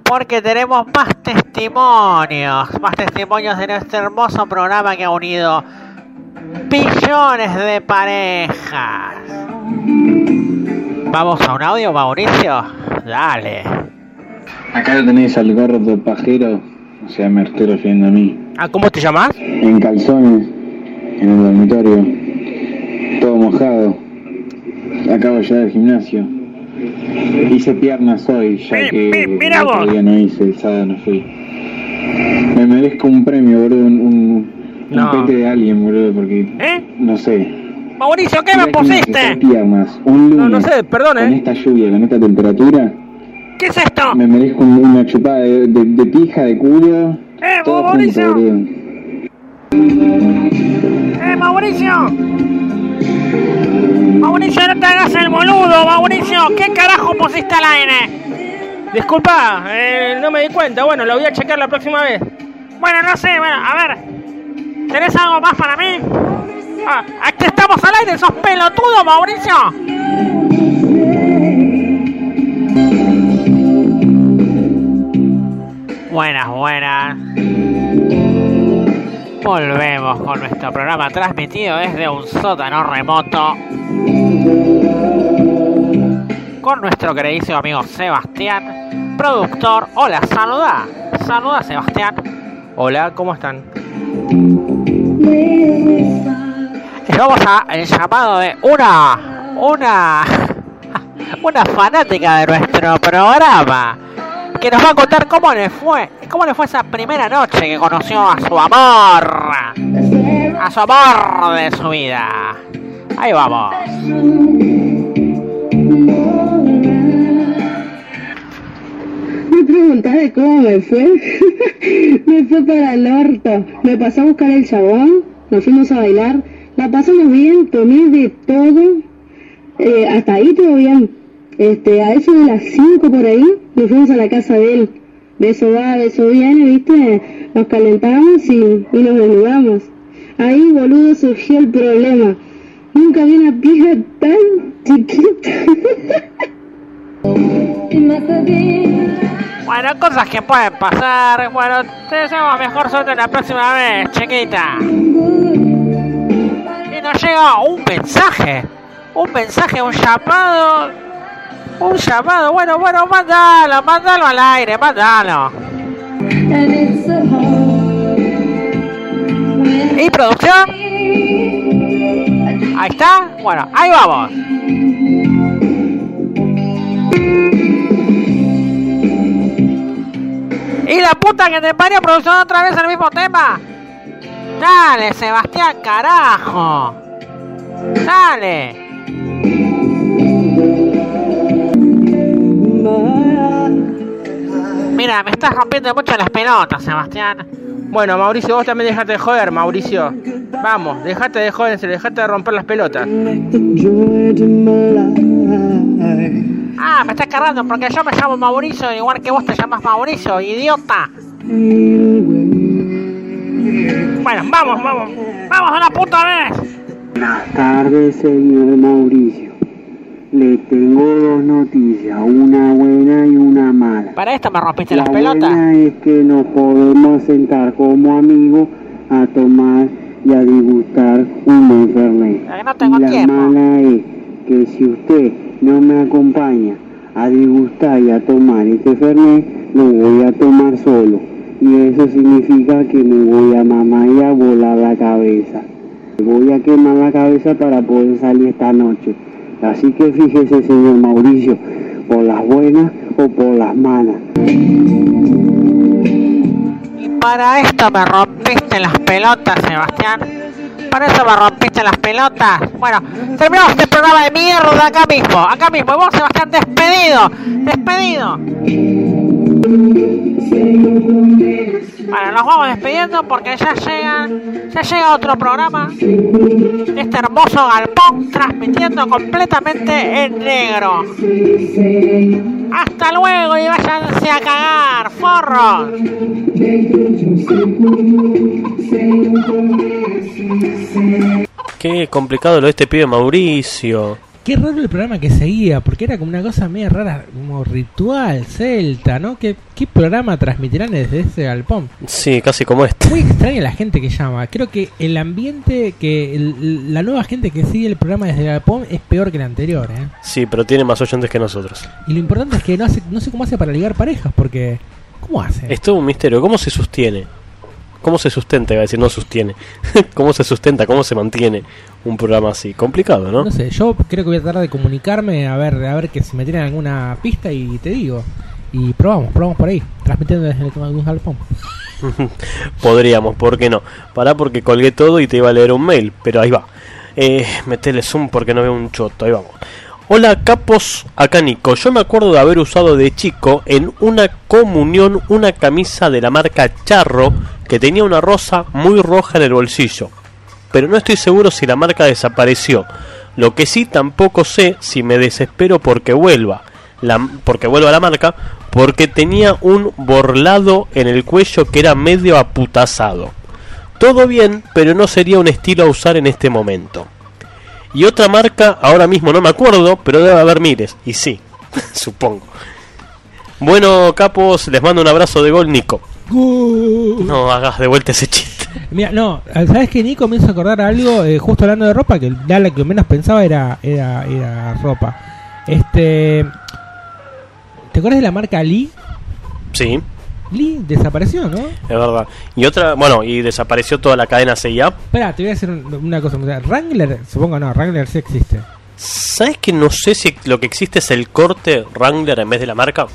porque tenemos más testimonios, más testimonios de nuestro hermoso programa que ha unido billones de parejas. Vamos a un audio, Mauricio. Dale. Acá lo tenéis al gordo pajero, o sea, me estoy refiriendo a mí. Ah, ¿cómo te llamas? En calzones, en el dormitorio, todo mojado. Acabo de llegar al gimnasio. Hice piernas hoy, ya Mi- que mi- mira el otro vos. día no hice, el sábado no fui. Me merezco un premio, boludo, un, un, pete de alguien, boludo, porque ¿Eh? no sé. Mauricio, ¿qué me pusiste? piernas, un lunes, No, no sé, perdón, con ¿eh? esta lluvia, con esta temperatura, ¿Qué es esto? me merezco un- una chupada de, de- de pija, de culo, ¡Eh, todo Mauricio! ¡Eh, Mauricio! Mauricio, no te hagas el boludo, Mauricio. ¿Qué carajo pusiste al aire? Disculpa, eh, no me di cuenta. Bueno, lo voy a checar la próxima vez. Bueno, no sé, bueno, a ver. ¿Tenés algo más para mí? Ah, aquí estamos al aire, sos pelotudo, Mauricio. Buenas, buenas. Volvemos con nuestro programa transmitido desde un sótano remoto. Con nuestro queridísimo amigo Sebastián, productor. Hola, saluda. Saluda, Sebastián. Hola, ¿cómo están? Les vamos a el llamado de una, una, una fanática de nuestro programa que nos va a contar cómo le fue, cómo le fue esa primera noche que conoció a su amor, a su amor de su vida. Ahí vamos. Me preguntaste cómo me fue. me fue para el orto. Me pasó a buscar el chabón, nos fuimos a bailar, la pasamos bien, tomé de todo. Eh, hasta ahí todo bien. Este, a eso de las 5 por ahí, nos fuimos a la casa de él. Beso va, beso viene, viste, nos calentamos y, y nos desnudamos. Ahí, boludo, surgió el problema. Nunca vi una pija tan chiquita. Bueno, cosas que pueden pasar. Bueno, te deseamos mejor suerte la próxima vez, chiquita. Y nos llega un mensaje. Un mensaje, un llamado. Un llamado. Bueno, bueno, mándalo, mándalo al aire, mándalo. ¿Y producción? Ahí está. Bueno, ahí vamos. Y la puta que te parió producción otra vez el mismo tema. Dale, Sebastián, carajo. Dale. Mira, me estás rompiendo mucho las pelotas, Sebastián. Bueno, Mauricio, vos también dejate de joder, Mauricio. Vamos, dejate de joder, dejate de romper las pelotas. Ah, me estás cargando porque yo me llamo Mauricio, igual que vos te llamas Mauricio, idiota. Bueno, vamos, vamos. Vamos a una puta vez. Buenas tardes, señor Mauricio. Le tengo dos noticias, una buena y una mala. Para esto me rompiste La las pelotas. buena es que nos podemos sentar como amigos a tomar y a degustar un buen fernet. No tengo y la tiempo. mala es que si usted no me acompaña a degustar y a tomar este fernet, lo voy a tomar solo. Y eso significa que me voy a mamar y a volar la cabeza. Voy a quemar la cabeza para poder salir esta noche. Así que fíjese, señor Mauricio, por las buenas o por las malas. Y para esto me rompiste las pelotas, Sebastián. Para eso me rompiste las pelotas. Bueno, terminamos este programa de mierda acá mismo. Acá mismo. Vos, Sebastián, despedido. Despedido. Bueno, nos vamos despidiendo porque ya llegan, ya llega otro programa este hermoso galpón transmitiendo completamente en negro. Hasta luego y váyanse a cagar, forros. Qué complicado lo de este pibe Mauricio. Qué raro el programa que seguía, porque era como una cosa media rara, como ritual, celta, ¿no? ¿Qué, qué programa transmitirán desde ese galpón? Sí, casi como este. Muy extraña la gente que llama. Creo que el ambiente, que el- la nueva gente que sigue el programa desde el galpón es peor que el anterior, ¿eh? Sí, pero tiene más oyentes que nosotros. Y lo importante es que no, hace, no sé cómo hace para ligar parejas, porque... ¿Cómo hace? Es todo un misterio. ¿Cómo se sostiene? ¿Cómo se sustenta? Iba a decir, no sostiene. ¿Cómo se sustenta? ¿Cómo se mantiene un programa así? Complicado, ¿no? No sé, yo creo que voy a tratar de comunicarme a ver a ver que si me tienen alguna pista y te digo. Y probamos, probamos por ahí, transmitiendo desde el un galpón. Podríamos, ¿por qué no? Pará porque colgué todo y te iba a leer un mail, pero ahí va. Eh, metele zoom porque no veo un choto, ahí vamos. Hola capos, acá Nico. Yo me acuerdo de haber usado de chico en una comunión una camisa de la marca Charro que tenía una rosa muy roja en el bolsillo. Pero no estoy seguro si la marca desapareció. Lo que sí tampoco sé si me desespero porque vuelva. La, porque vuelva la marca. Porque tenía un borlado en el cuello que era medio aputazado. Todo bien, pero no sería un estilo a usar en este momento. Y otra marca, ahora mismo no me acuerdo, pero debe haber miles. Y sí, supongo. Bueno, capos, les mando un abrazo de gol, Nico. No hagas de vuelta ese chiste. Mira, no, ¿sabes que Nico me hizo acordar algo? eh, justo hablando de ropa, que ya la que menos pensaba era, era, era ropa. Este. ¿Te acuerdas de la marca Lee? Sí. Lee desapareció, ¿no? Es verdad. Y otra, bueno, y desapareció toda la cadena CIA. Espera, te voy a decir un- una cosa. Wrangler, supongo no, Wrangler sí existe. ¿Sabes que no sé si lo que existe es el corte Wrangler en vez de la marca?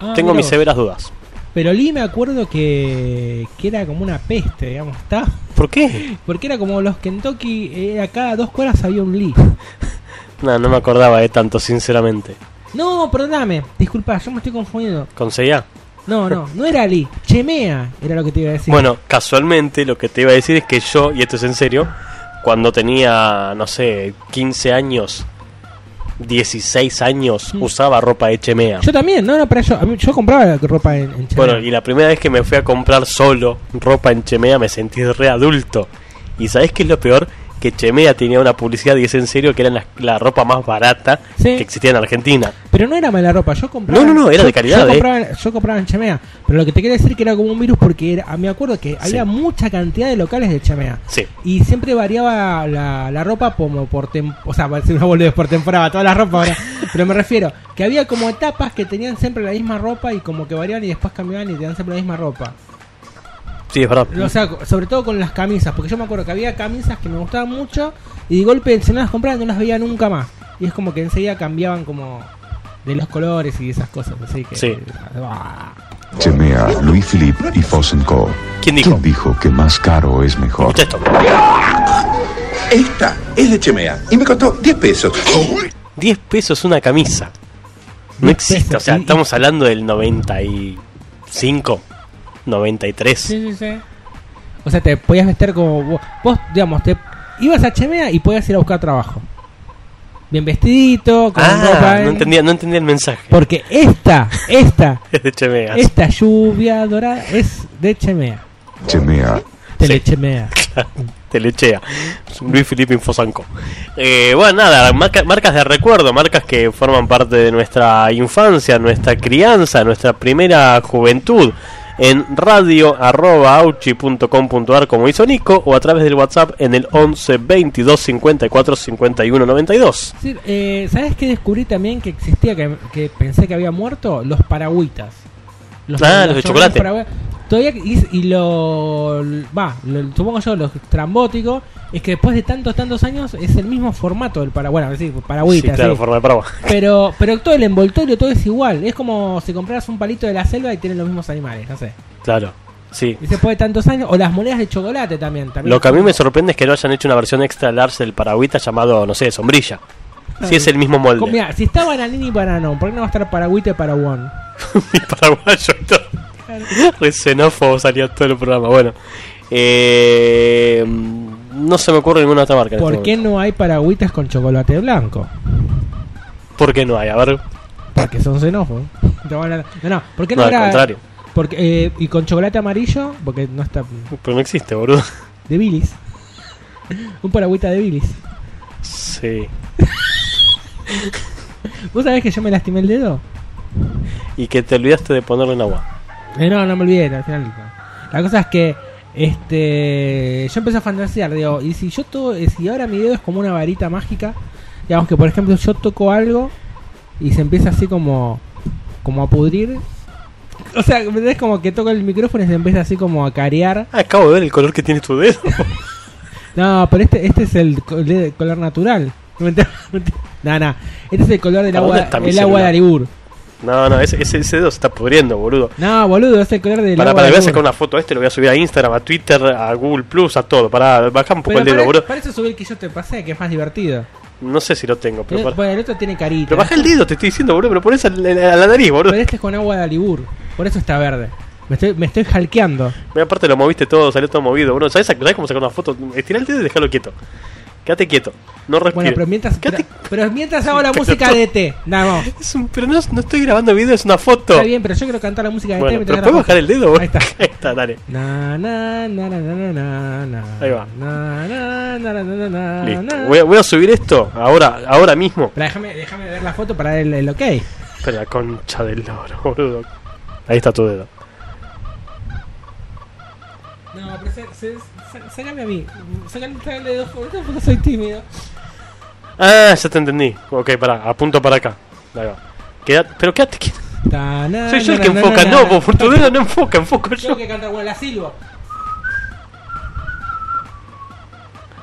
Ah, Tengo mirá mis vos. severas dudas. Pero Lee me acuerdo que, que era como una peste, digamos, ¿está? ¿Por qué? Porque era como los Kentucky, eh, a cada dos cuadras había un Lee. No, no me acordaba de tanto, sinceramente. No, perdóname, disculpa, yo me estoy confundiendo. ¿Con CIA? No, no, no era Lee, Chemea era lo que te iba a decir. Bueno, casualmente lo que te iba a decir es que yo, y esto es en serio, cuando tenía, no sé, 15 años, 16 años, usaba ropa de Chemea. Yo también, no, no, para yo, yo compraba ropa en, en Chemea. Bueno, y la primera vez que me fui a comprar solo ropa en Chemea me sentí re adulto. ¿Y sabés qué es lo peor? Que Chemea tenía una publicidad, y es en serio, que era la, la ropa más barata que existía en Argentina. Pero no era mala ropa, yo compraba. No, no, no, era yo- de calidad, Yo eh. compraba, yo compraba en Chemea. Pero lo que te quiero decir que era como un virus porque era, me acuerdo que había mucha cantidad de locales de Chemea. Sí. Y siempre variaba la, la ropa como por tem O sea, si no volvés por temporada, toda la ropa ahora. Pero me refiero que había como etapas que tenían siempre la misma ropa y como que variaban y después cambiaban y tenían siempre la misma ropa. Sí, es verdad. O sea, sobre todo con las camisas, porque yo me acuerdo que había camisas que me gustaban mucho y de golpe si no las compraba no las veía nunca más. Y es como que enseguida cambiaban como de los colores y esas cosas. Así que, Sí. Ah. Chemea, Louis Philippe y Fossen Co. ¿Quién dijo? que más caro es mejor? Esta es de Chemea y me costó 10 pesos. 10 pesos una camisa. No 10 existe, pesos, o sea, y- estamos hablando del 95, 93. Sí, sí, sí. O sea, te podías vestir como vos, vos, digamos, te ibas a Chemea y podías ir a buscar trabajo. Bien vestidito, con Ah, no entendía, no entendía el mensaje. Porque esta, esta, Es de Chemea. esta lluvia dorada es de Chemea. Chemea. Telechemea. Telechea. Luis Felipe Infosanco. Eh, bueno, nada, marca- marcas de recuerdo, marcas que forman parte de nuestra infancia, nuestra crianza, nuestra primera juventud. En radio.auchi.com.ar como hizo Nico o a través del WhatsApp en el 11 22 54 51 92. Sí, eh, ¿Sabes qué descubrí también que existía, que, que pensé que había muerto? Los paragüitas. Ah, los de chocolate. Todavía, y, y lo. Va, supongo yo, los trambóticos, es que después de tantos, tantos años es el mismo formato del paraguas. Bueno, sí, paragüita. Sí, claro, sí. forma de paraguas. Pero, pero todo el envoltorio, todo es igual. Es como si compraras un palito de la selva y tienen los mismos animales, no sé. Claro, sí. Y después de tantos años, o las monedas de chocolate también. también Lo que a mí me sorprende es que no hayan hecho una versión extra large del paragüita llamado, no sé, sombrilla. Si es el mismo molde. Mira, si está Bananini y Bananón, ¿por qué no va a estar Paragüita y Paraguán? paraguayo y todo. Re xenófobo salía todo el programa. Bueno, eh, no se me ocurre ninguna otra marca. ¿Por este qué no hay paragüitas con chocolate blanco? ¿Por qué no hay? A ver, Porque son xenófobos. No, no, ¿por qué no, No, al era- contrario. Porque, eh, y con chocolate amarillo, porque no está. pero no existe, boludo. De bilis. Un paragüita de bilis. Sí. ¿Vos sabés que yo me lastimé el dedo? Y que te olvidaste de ponerlo en agua. Eh, no, no me olvidé, al final. La cosa es que este yo empecé a fantasear, digo, y si yo todo, eh, si ahora mi dedo es como una varita mágica, digamos que por ejemplo yo toco algo y se empieza así como como a pudrir. O sea, es como que toco el micrófono y se empieza así como a carear. Ah, acabo de ver el color que tiene tu dedo. No, pero este este es el co- el color natural. No, no. Este es el color del ¿Para agua, el agua de? Aribur. No, no, ese, ese, ese dedo se está pudriendo, boludo. No, boludo, es el color del Para, para, voy a sacar una foto de este, lo voy a subir a Instagram, a Twitter, a Google Plus, a todo. Para, baja un poco Pero el dedo, para, boludo. para eso subir que yo te pasé, que es más divertido. No sé si lo tengo, pero Eh, para. Bueno, el otro tiene carita. Pero baja el dedo, te estoy diciendo, boludo, pero pones a la, a nariz, boludo. Pero este es con agua de Alibur. Por eso está verde. Me estoy, me estoy halkeando. Mira, aparte lo moviste todo, salió todo movido, boludo. ¿Sabes, ¿Sabes cómo sacar una foto? Estira el dedo y déjalo quieto. Quédate quieto. No respires. Bueno, pero mientras, pero, pero mientras hago la Pero música de T. Nada más. Es un- pero no, no estoy grabando video, es una foto. Está bien, pero yo quiero cantar la música de Bueno, T. pero mientras ¿puedes hago bajar el dedo? Ahí está. Ahí está, dale. Na, na, na, Ahí va. Listo. Voy a, voy a subir esto ahora, ahora mismo. Pero déjame, déjame ver la foto para dar el, el ok. Pero la concha del loro, boludo. Ahí está tu dedo. No, pero se, se, sácame a mí. Sácame, de dos porque soy tímido. Ah, ya te entendí. Ok, pará, apunto para acá. Ahí va. Queda- pero quédate quieto. Soy yo el que enfoca, no, tu dedo no enfoca, enfoco yo. Yo que cantar con la silbo.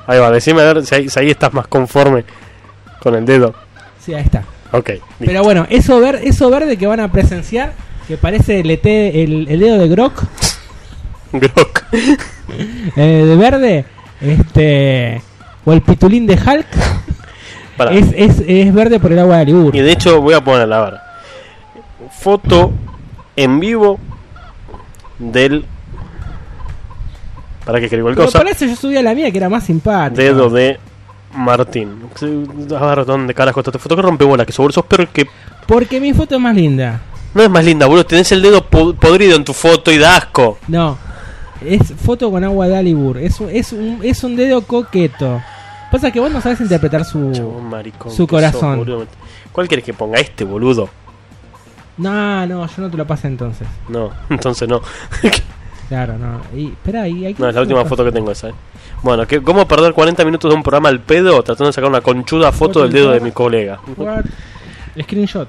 Ahí va, decime a ver si ahí, si ahí estás más conforme con el dedo. Sí, ahí está. Ok, listo. Pero bueno, eso, ver, eso verde que van a presenciar, que parece el, ET, el, el dedo de Grok, Grok. eh, de verde, este o el pitulín de Hulk, Pará. es, es, es verde por el agua de Alibur. Y de hecho voy a poner, a ver, foto en vivo del... ¿Para qué escribo el cosa? para eso yo subí a la mía, que era más simpática. Dedo de Martín. A ver, ¿dónde carajo está tu foto? Que rompe bola, que seguro sos pero que Porque mi foto es más linda. no es más linda, boludo. Tenés el dedo po- podrido en tu foto y da asco. No, es foto con agua de Alibur. Es, un- es, un, es un dedo coqueto. Pasa que vos no sabes interpretar su, Maricón, su corazón. sos. ¿Cuál querés que ponga este, boludo? No, no, yo no te lo pasé entonces. No, entonces no. Claro, no. Y, espera, y hay que No, es la última foto que tengo esa, eh. Bueno, ¿qué, ¿cómo perder 40 minutos de un programa al pedo tratando de sacar una conchuda foto del dedo de mi colega? What? Screenshot.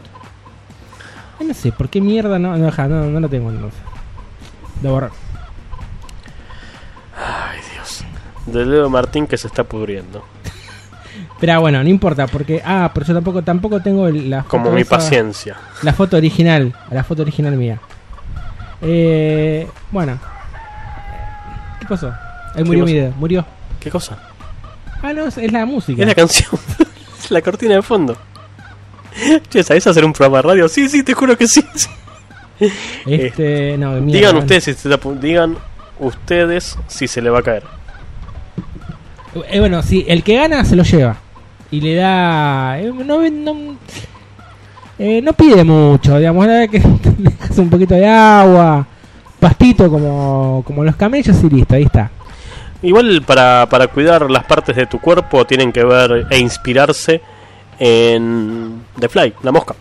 Ay, no sé, ¿por qué mierda no? No, ja, no, no lo tengo entonces. Lo borrar. Ay, Dios. Del dedo de Martín que se está pudriendo. Pero bueno, no importa, porque. Ah, pero yo tampoco, tampoco tengo la foto Como mi esa- paciencia. La foto original, la foto original mía. Eh, bueno. ¿Qué pasó? Ahí ¿Qué murió mi dedo, murió. ¿Qué cosa? Ah, no, es, es la música. Es la canción. es la cortina de fondo. Che, ¿sabés hacer un programa de radio? Sí, sí, te juro que sí. sí. Este, no, de mierda, digan bueno. ustedes si se digan ustedes si se le va a caer. Eh, bueno, sí, el que gana se lo lleva. Y le da. eh, no, no, eh, no pide mucho, digamos. la que dejas un poquito de agua, pastito como, como los camellos y listo, ahí está. Igual para, para cuidar las partes de tu cuerpo tienen que ver e inspirarse en The Fly, la mosca.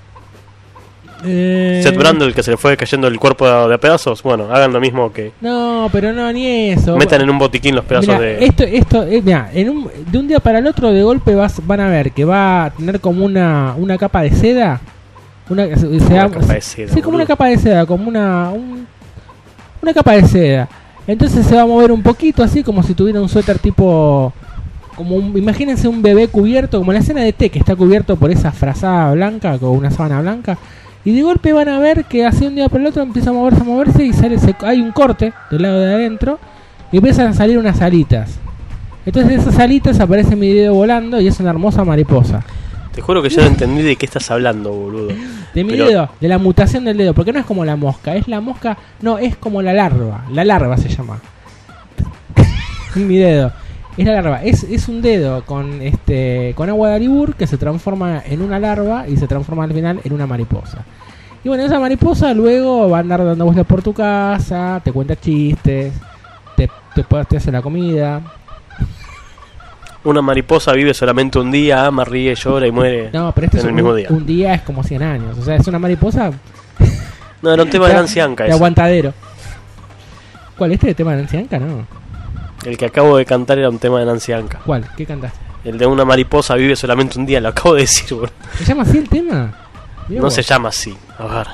Eh, Seth Brandel que se le fue cayendo el cuerpo de, pedazos. Bueno, hagan lo mismo que No, pero no, ni eso. metan en un botiquín los pedazos Mirá, de. Esto, esto, eh, mirá, en un- de un día para el otro, de golpe vas, van a ver que va a tener como una, una capa de seda. Una, se- capa de seda, Sí, como una capa de seda, como una, un- una capa de seda. Entonces se va a mover un poquito, así como si tuviera un suéter tipo. Como un, imagínense un bebé cubierto, como la escena de T, que está cubierto por esa frazada blanca, con una sábana blanca. Y de golpe van a ver que así un día por el otro empieza a moverse, a moverse y sale, se- hay un corte del lado de adentro y empiezan a salir unas alitas. Entonces de esas alitas aparece mi dedo volando y es una hermosa mariposa. Te juro que yo no entendí de qué estás hablando, boludo. De mi Pero- dedo, de la mutación del dedo, porque no es como la mosca, es la mosca, no, es como la larva, la larva se llama. mi dedo. Es la larva, es, es un dedo con este con agua de alibur que se transforma en una larva y se transforma al final en una mariposa. Y bueno, esa mariposa luego va a andar dando vueltas por tu casa, te cuenta chistes, te, te, te hace la comida. Una mariposa vive solamente un día, ama, ríe, llora y muere No, pero este en es el un, mismo día. un día es como 100 años. O sea, es una mariposa No, era un tema de de- Nancy Anca de aguantadero. ¿Cuál? ¿Este de tema de Nancy Anca? No. El que acabo de cantar era un tema de Nancy Anca. ¿Cuál? ¿Qué cantaste? El de una mariposa vive solamente un día, lo acabo de decir, boludo. ¿Se llama así el tema? Mirá No vos. se llama así. A ver.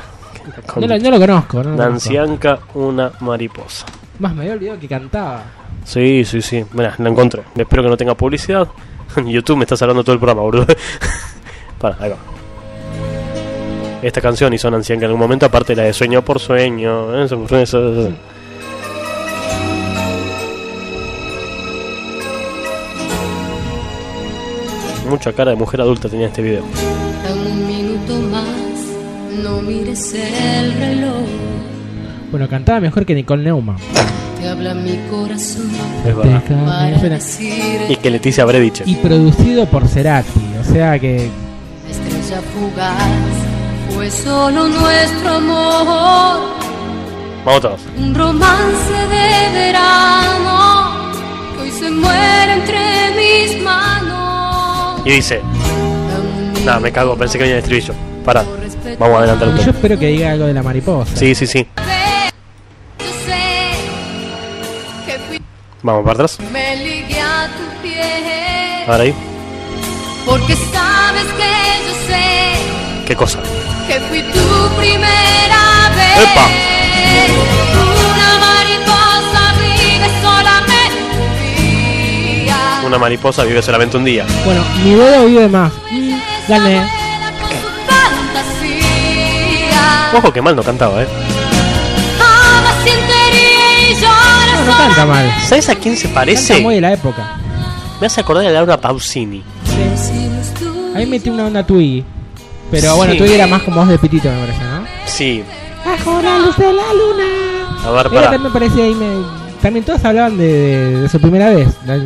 No lo, no lo conozco. No lo Nancy conozco. Anca, una mariposa. Más me había olvidado que cantaba. Sí, sí, sí. Mira, la encontré. Espero que no tenga publicidad. En YouTube me estás hablando todo el programa, boludo. Para, ahí va. Esta canción hizo Nancy Anca en algún momento, aparte de la de Sueño por Sueño. Eso, Mucha cara de mujer adulta tenía este video. Dame un minuto más, no mires el reloj. Bueno, cantaba mejor que Nicole Neumann. Te habla mi corazón Es verdad. Y que Leticia Brediche. Y producido por Cerati. O sea que. estrella fugaz. Fue solo nuestro amor, Vamos todos. un romance de verano que hoy se muere entre mis manos. Y dice. Nada, me cago, pensé que venía el estribillo. Pará. Vamos a adelantar un Yo espero que diga algo de la mariposa. Sí, sí, sí. Yo sé que fui, Vamos para atrás. me ligué a tu piel. Ahora ahí. Porque sabes que yo sé ¿Qué cosa? que fui tu primera vez. ¡Epa! Una mariposa vive solamente un día. Bueno, mi dedo vive más. Mm, gané. Fantasía. Ojo que mal no cantaba, eh. No, no canta mal. ¿Sabes a quién se Canta parece? muy de la época. Me hace acordar de Laura Pausini. Ahí metí una onda Twiggy. Pero bueno, Sí. Twiggy era más como voz de pitito, me parece, ¿no? Sí. Bajo la luz de la luna. A ver, para. también parecía ahí. Me... También todos hablaban de, de- de su primera vez. La-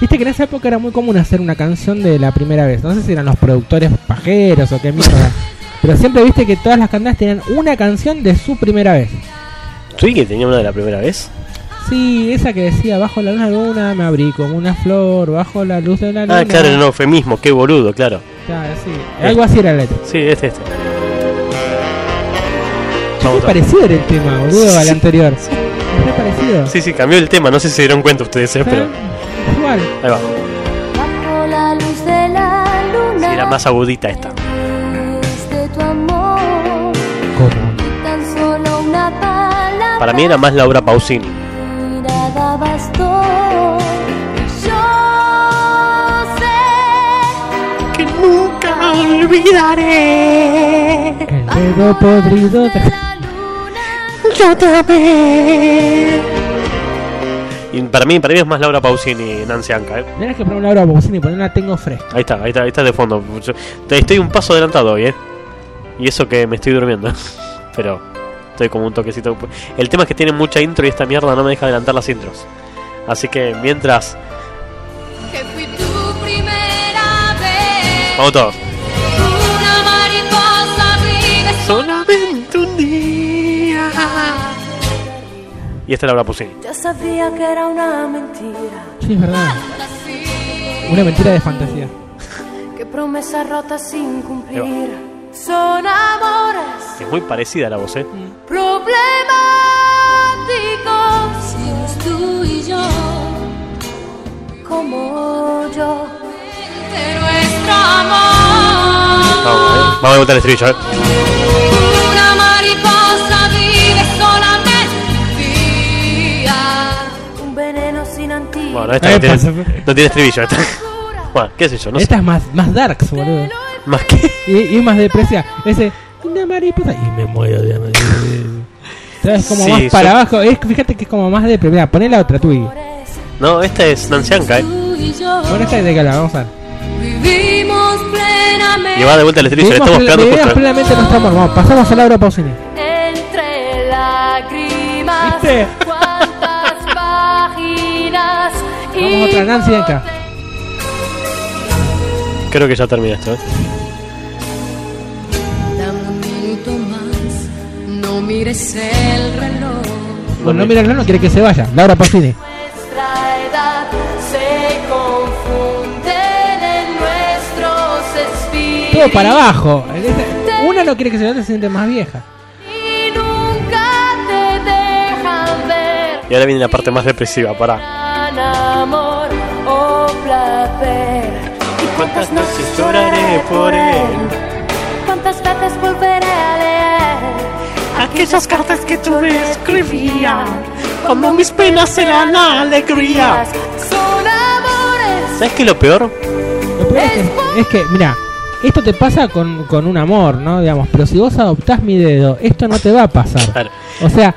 Viste que en esa época era muy común hacer una canción de la primera vez. No sé si eran los productores pajeros o qué mierda. Pero siempre viste que todas las cantantes tenían una canción de su primera vez. Twiggy tenía una de la primera vez. Sí, esa que decía, bajo la la luna me abrí como una flor, bajo la luz de la luna. Ah, claro, el eufemismo, qué boludo, claro. Claro, sí. Algo así era la letra. Sí, este, este. Qué Vamos a- parecido era el tema, boludo, al Sí. anterior. Es re parecido. Sí, sí, cambió el tema, no sé si se dieron cuenta ustedes, eh, pero. Igual. Ahí va. Bajo la luz de la luna. Sí, era más agudita esta. de tu amor. ¿Cómo? Tan solo una palabra. Para mí era más Laura Pausini. mirada bastó. Y yo sé Que nunca olvidaré. El dedo podrido de... Yo te amé. Y para mí, para mí es más Laura Pausini y Nancy Anca, eh. Tienes que poner una hora Pausini y poner una tengo fresca. Ahí está, ahí está, ahí está de fondo. Yo- te- estoy un paso adelantado hoy, eh. Y eso que me estoy durmiendo. Pero estoy como un toquecito. El tema es que tiene mucha intro y esta mierda no me deja adelantar las intros. Así que mientras. que fui tu primera vez. Vamos todos. Y esta es Laura Pausini. Yo sabía que era una mentira. Sí, es verdad. Una mentira de fantasía. Que promesas rotas sin cumplir. Son amores Es muy parecida la voz, eh. problemáticos. Somos tú y yo. Como yo. De nuestro amor. Vamos, eh. Vamos a botar el estribillo, eh. Bueno, esta no tiene, no tiene estribillo. Esta. Bueno, qué sé yo, no sé. Esta es más, más darks, boludo. Más que. Y, y más depresia. Ese, una mariposa. Y me muero de hambre. ¿Sabes? Como Sí, más yo- para abajo. Es, fíjate que es como más de. Mira, poné la otra, Twiggy. No, esta es Nancy Anca, eh. Yo Bueno, esta es de que la vamos a ver. vivimos plenamente. Y va de vuelta el estribillo, estamos vivimos justo. plenamente nuestro amor. Vamos, pasamos a Laura Pausini. Entre lágrimas. ¿Viste? Vamos otra Nancy acá. Creo que ya termina esto, eh. Dame un minuto más. No mires el reloj. Bueno, no mira el no quiere que se vaya. Laura Pausini. Nuestra edad se confunden en nuestros espíritus. Todo para abajo. Una no quiere que se vaya, se siente más vieja. Y nunca te dejan ver. Y ahora viene la parte más depresiva, pará. Gran amor o placer. ¿Y cuántas noches lloraré por él? ¿Cuántas veces volveré a leer? Aquellas cartas que tú me escribías Cuando mis penas eran alegría Son amores. ¿Sabes qué es lo peor? Lo peor es que, es que, mira, esto te pasa con, con un amor, ¿no? Digamos, pero si vos adoptás mi dedo, esto no te va a pasar. Claro. O sea,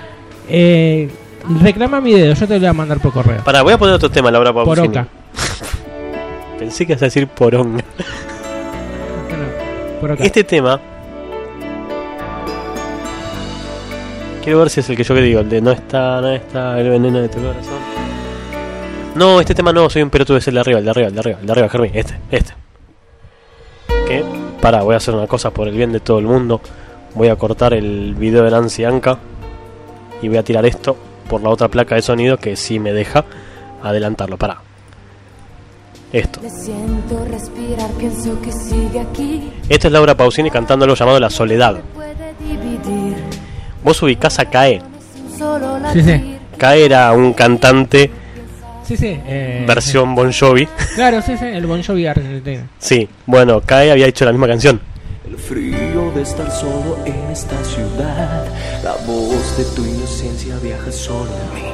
eh, reclama mi dedo, yo te lo voy a mandar por correo. Pará, voy a poner otro tema, Laura Pausini. Poroca. Pensé que ibas a decir poronga. Por acá. Este tema. Quiero ver si es el que yo que digo, el de no está, no está, el veneno de tu corazón. No, este tema no, soy un pelotudo, es el de arriba, el de arriba, el de arriba, el de arriba, Germín, este, este. Que, pará, voy a hacer una cosa por el bien de todo el mundo. Voy a cortar el video de Nancy Anca y voy a tirar esto por la otra placa de sonido que sí me deja adelantarlo. Pará. Esto. Me siento respirar, pienso que sigue aquí. Esto es Laura Pausini cantando lo llamado La Soledad. Vos ubicás a Cae. Sí, sí. Cae era un cantante Sí, sí. eh, versión Bon Jovi. Claro, sí, sí, el Bon Jovi argentino. Sí, bueno, Cae había hecho la misma canción. El frío de estar solo en esta ciudad. La voz de tu inocencia viaja solo en mí.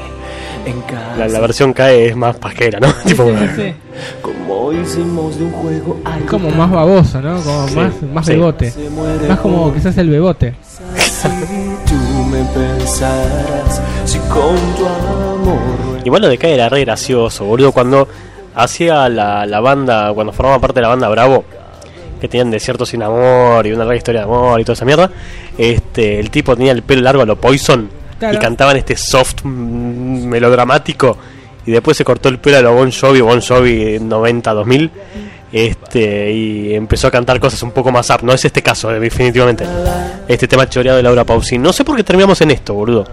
En cada La, la versión cae es más pajera, ¿no? tipo, sí, sí. Como hicimos de un juego algo Como más baboso, ¿no? Como Sí, más, más sí. bebote. Más como quizás el bebote. Igual lo de Kai era re gracioso, boludo, cuando hacía la, la banda, cuando formaba parte de la banda Bravo, que tenían Desierto sin amor y una larga historia de amor y toda esa mierda, este, el tipo tenía el pelo largo a lo Poison Claro. y cantaban este soft melodramático y después se cortó el pelo a lo Bon Jovi, Bon Jovi 90-2000 este, y empezó a cantar cosas un poco más up. No es este caso, eh, definitivamente. Este tema choreado de Laura Pausini. No sé por qué terminamos en esto, boludo.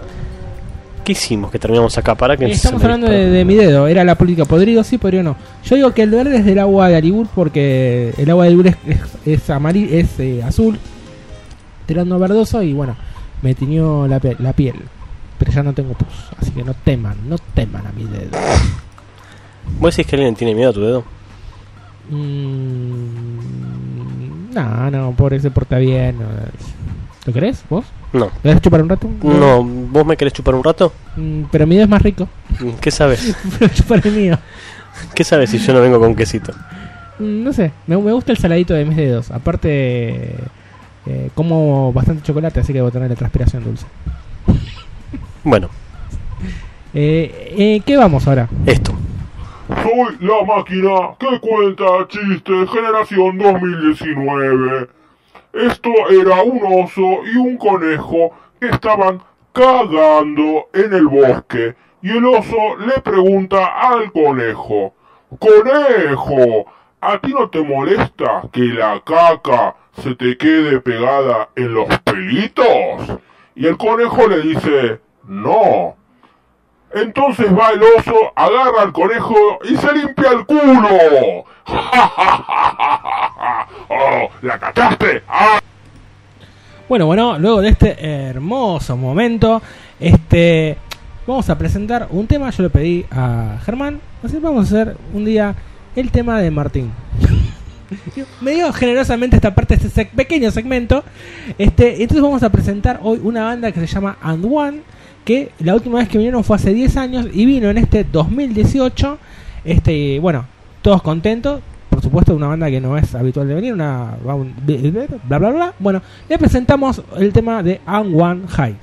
¿Qué hicimos que terminamos acá? Para que Eh, Estamos se hablando de, de mi dedo. Era la política. ¿Podrido? Sí, podrido no. Yo digo que el verde es del agua de Alibur porque el agua de Alibur es, es, es, amari- es eh, azul, tirando verdoso y bueno, me tiñó la, piel. Pero ya no tengo pus. Así que no teman, no teman a mi dedo. ¿Vos decís que alguien tiene miedo a tu dedo? Mm, no, no, pobre se porta bien. no. ¿Lo crees vos? No. ¿Lo querés chupar un rato? No, ¿vos me querés chupar un rato? Mm, pero mi dedo es más rico. ¿Qué sabes? Pero chupar el mío. ¿Qué sabes si yo no vengo con quesito? Mm, No sé, me, me gusta el saladito de mis dedos. Aparte, eh, como bastante chocolate, así que debo tener la transpiración dulce. Bueno, Eh, eh, ¿Qué vamos ahora? esto. Soy la máquina que cuenta chistes generación 2019. Esto era un oso y un conejo que estaban cagando en el bosque y el oso le pregunta al conejo, Conejo, ¿a ti no te molesta que la caca se te quede pegada en los pelitos? Y el conejo le dice, no. Entonces va el oso, agarra al conejo y se limpia el culo. ¡Oh! ¿La cachaste? ¡Ah! Bueno, bueno, luego de este hermoso momento, este vamos a presentar un tema. Yo le pedí a Germán, así vamos a hacer un día el tema de Martín. Me dio generosamente esta parte este pequeño segmento. Este, entonces vamos a presentar hoy una banda que se llama And One, que la última vez que vinieron fue hace 10 años y vino en este 2018. Este, bueno, todos contentos. Supuesto, una banda que no es habitual de venir, una bla bla bla. Bueno, le presentamos el tema de One High.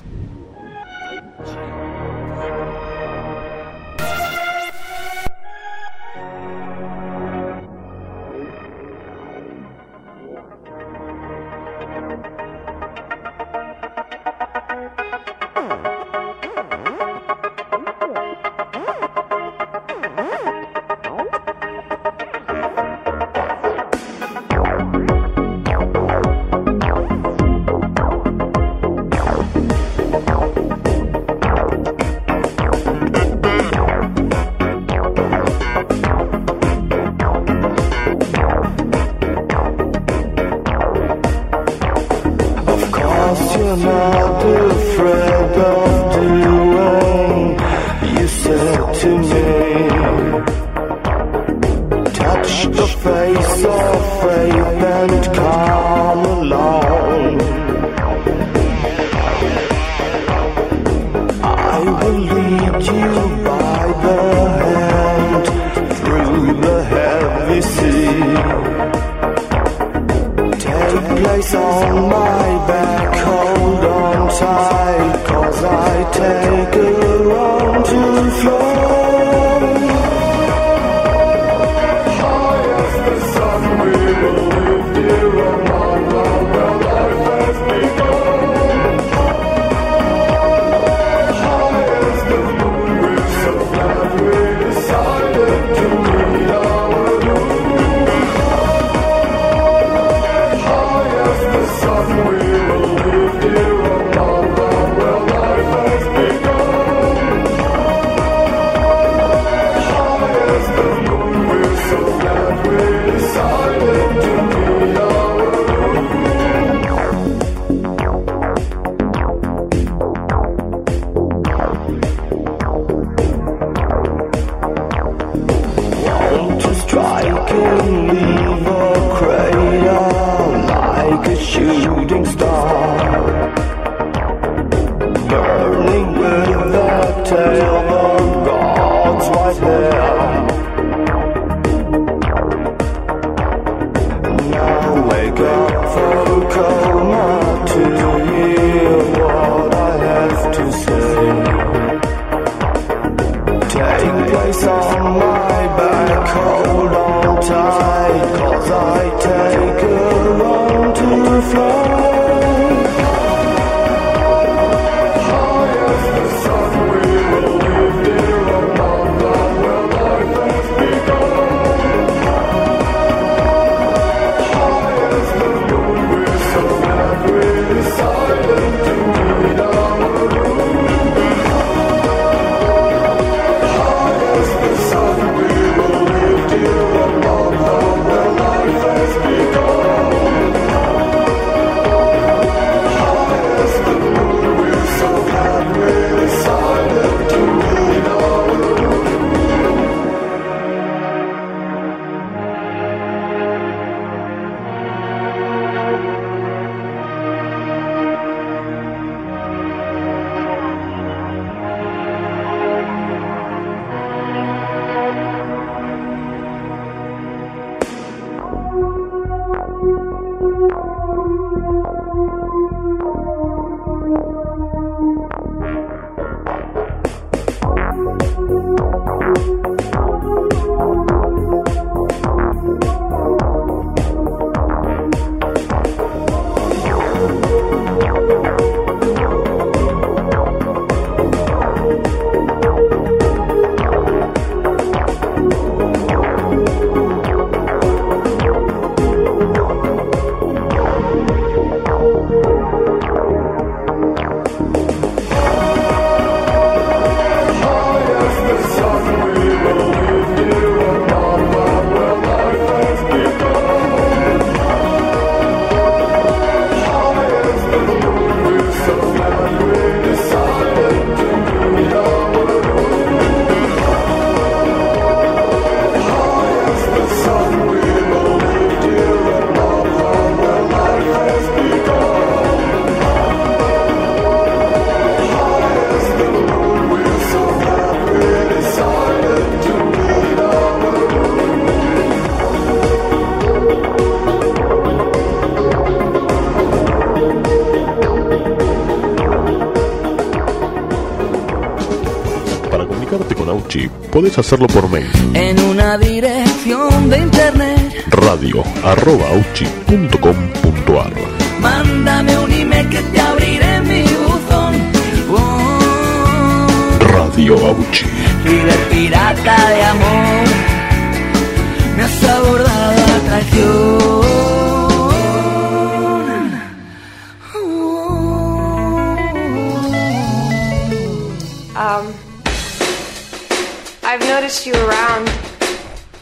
Podés hacerlo por mail. en una dirección de internet. radio arroba auchi.com.ar Mándame un email que te abriré mi buzón. Oh, Radio Auchi. Pirata de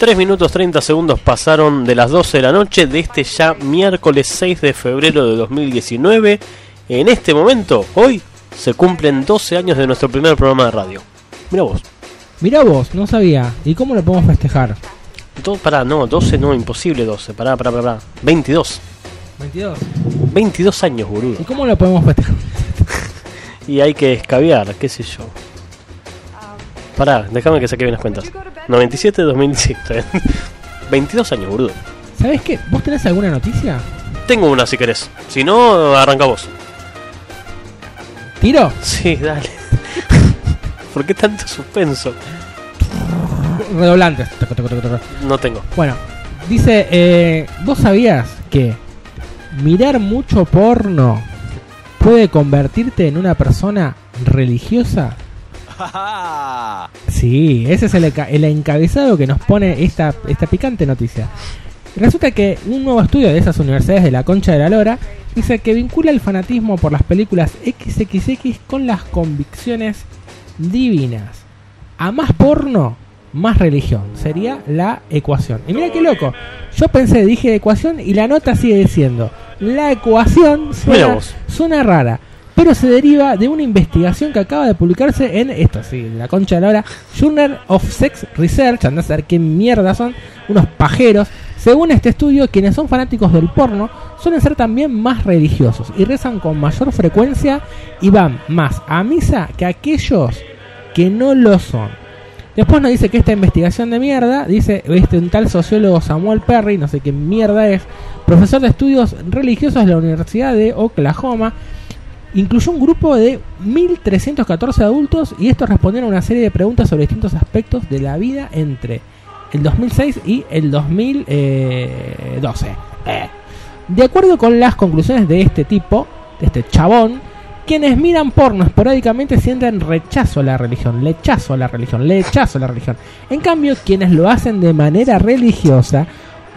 3 minutos 30 segundos pasaron de las 12 de la noche de este ya miércoles 6 de febrero de 2019. En este momento, hoy, se cumplen 12 años de nuestro primer programa de radio. Mira vos. Mirá vos, no sabía. ¿Y cómo lo podemos festejar? Do, pará, no, 12 no, imposible 12. Pará, pará, pará. pará. 22. 22. 22 años, boludo. ¿Y cómo lo podemos festejar? Y hay que escabiar, qué sé yo. Pará, déjame que saque bien las cuentas. 97, 2017. 22 años, boludo. ¿Sabes qué? ¿Vos tenés alguna noticia? Tengo una si querés. Si no, arranca vos. ¿Tiro? Sí, dale. ¿Por qué tanto suspenso? Redoblantes. No tengo. Bueno, dice, eh, ¿vos sabías que mirar mucho porno puede convertirte en una persona religiosa? Sí, ese es el, enca- el encabezado que nos pone esta, esta picante noticia. Resulta que un nuevo estudio de esas universidades de la Concha de la Lora dice que vincula el fanatismo por las películas XXX con las convicciones divinas. A más porno, más religión. Sería la ecuación. Y mira qué loco. Yo pensé, dije ecuación y la nota sigue diciendo. La ecuación suena rara. Pero se deriva de una investigación que acaba de publicarse en esto, sí, la concha de la hora, Journal of Sex Research, anda a saber qué mierda son, unos pajeros. Según este estudio, quienes son fanáticos del porno suelen ser también más religiosos y rezan con mayor frecuencia y van más a misa que aquellos que no lo son. Después nos dice que esta investigación de mierda, dice este un tal sociólogo Samuel Perry, no sé qué mierda es, profesor de estudios religiosos de la Universidad de Oklahoma, incluyó un grupo de 1.314 adultos y estos respondieron a una serie de preguntas sobre distintos aspectos de la vida entre el 2006 y el 2012. Eh. De acuerdo con las conclusiones de este tipo, de este chabón, quienes miran porno esporádicamente sienten rechazo a la religión, lechazo a la religión, lechazo a la religión. En cambio, quienes lo hacen de manera religiosa,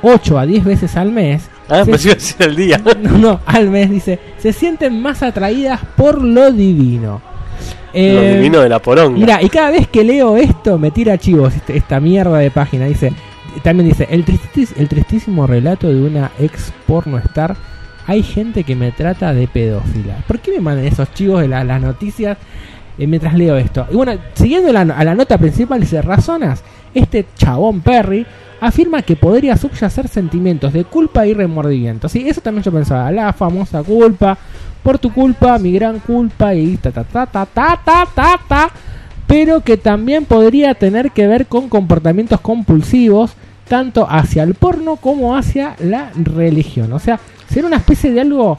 8 a 10 veces al mes, Ah, decir el día. no, no, al mes dice, se sienten más atraídas por lo divino. Lo Eh, divino de la poronga. Mira, y cada vez que leo esto me tira chivos este- esta mierda de página. Dice, también dice, el, tristis- el tristísimo relato de una ex porno star. Hay gente que me trata de pedófila. ¿Por qué me mandan esos chivos de la- las noticias eh, mientras leo esto? Y bueno, siguiendo a la nota principal, dice, razonas. Este chabón Perry afirma que podría subyacer sentimientos de culpa y remordimiento. Sí, eso también yo pensaba. La famosa culpa. Por tu culpa, mi gran culpa y ta ta ta ta ta ta ta ta. Pero que también podría tener que ver con comportamientos compulsivos, tanto hacia el porno como hacia la religión. O sea, ser una especie de algo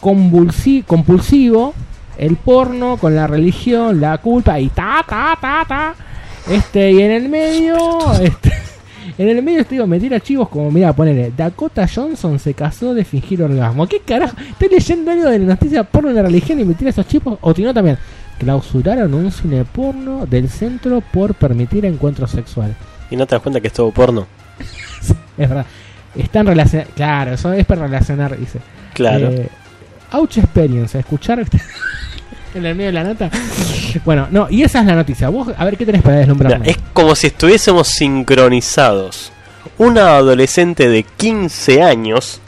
compulsivo, el porno con la religión, la culpa y ta ta ta ta. Este, y en el medio, este, En el medio estoy me tira chivos como, mira, ponele, Dakota Johnson se casó de fingir orgasmo. ¿Qué carajo? Estoy leyendo algo de la noticia porno de la religión y me tira esos chivos. O si no también, clausuraron un cine porno del centro por permitir encuentros sexuales. ¿Y no te das cuenta que es todo porno? Es verdad. Están relacionados. Claro, eso es para relacionar, dice. Claro. Eh, Ouch Experience, escuchar en el medio de la nota. Bueno, no, y esa es la noticia. Vos, a ver qué tenés para deslumbrarme. Es como si estuviésemos sincronizados. Una adolescente de 15 años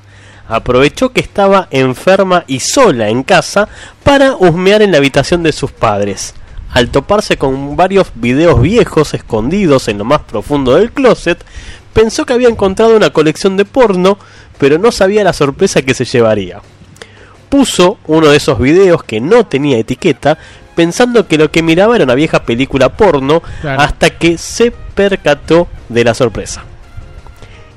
aprovechó que estaba enferma y sola en casa para husmear en la habitación de sus padres. Al toparse con varios videos viejos escondidos en lo más profundo del closet, pensó que había encontrado una colección de porno, pero no sabía la sorpresa que se llevaría. Puso uno de esos videos que no tenía etiqueta, pensando que lo que miraba era una vieja película porno, Claro. hasta que se percató de la sorpresa.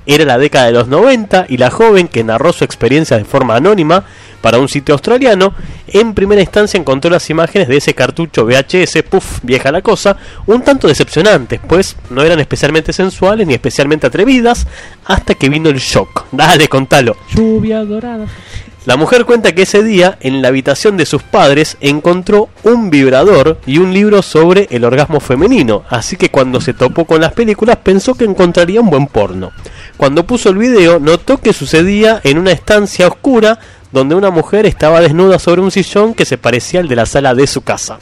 Era la década de los 90 y la joven que narró su experiencia de forma anónima para un sitio australiano, en primera instancia encontró las imágenes de ese cartucho VHS, puff, vieja la cosa, un tanto decepcionantes, pues no eran especialmente sensuales ni especialmente atrevidas, hasta que vino el shock. Dale, contalo. Lluvia dorada. La mujer cuenta que ese día, en la habitación de sus padres, encontró un vibrador y un libro sobre el orgasmo femenino, así que cuando se topó con las películas pensó que encontraría un buen porno. Cuando puso el video, notó que sucedía en una estancia oscura donde una mujer estaba desnuda sobre un sillón que se parecía al de la sala de su casa.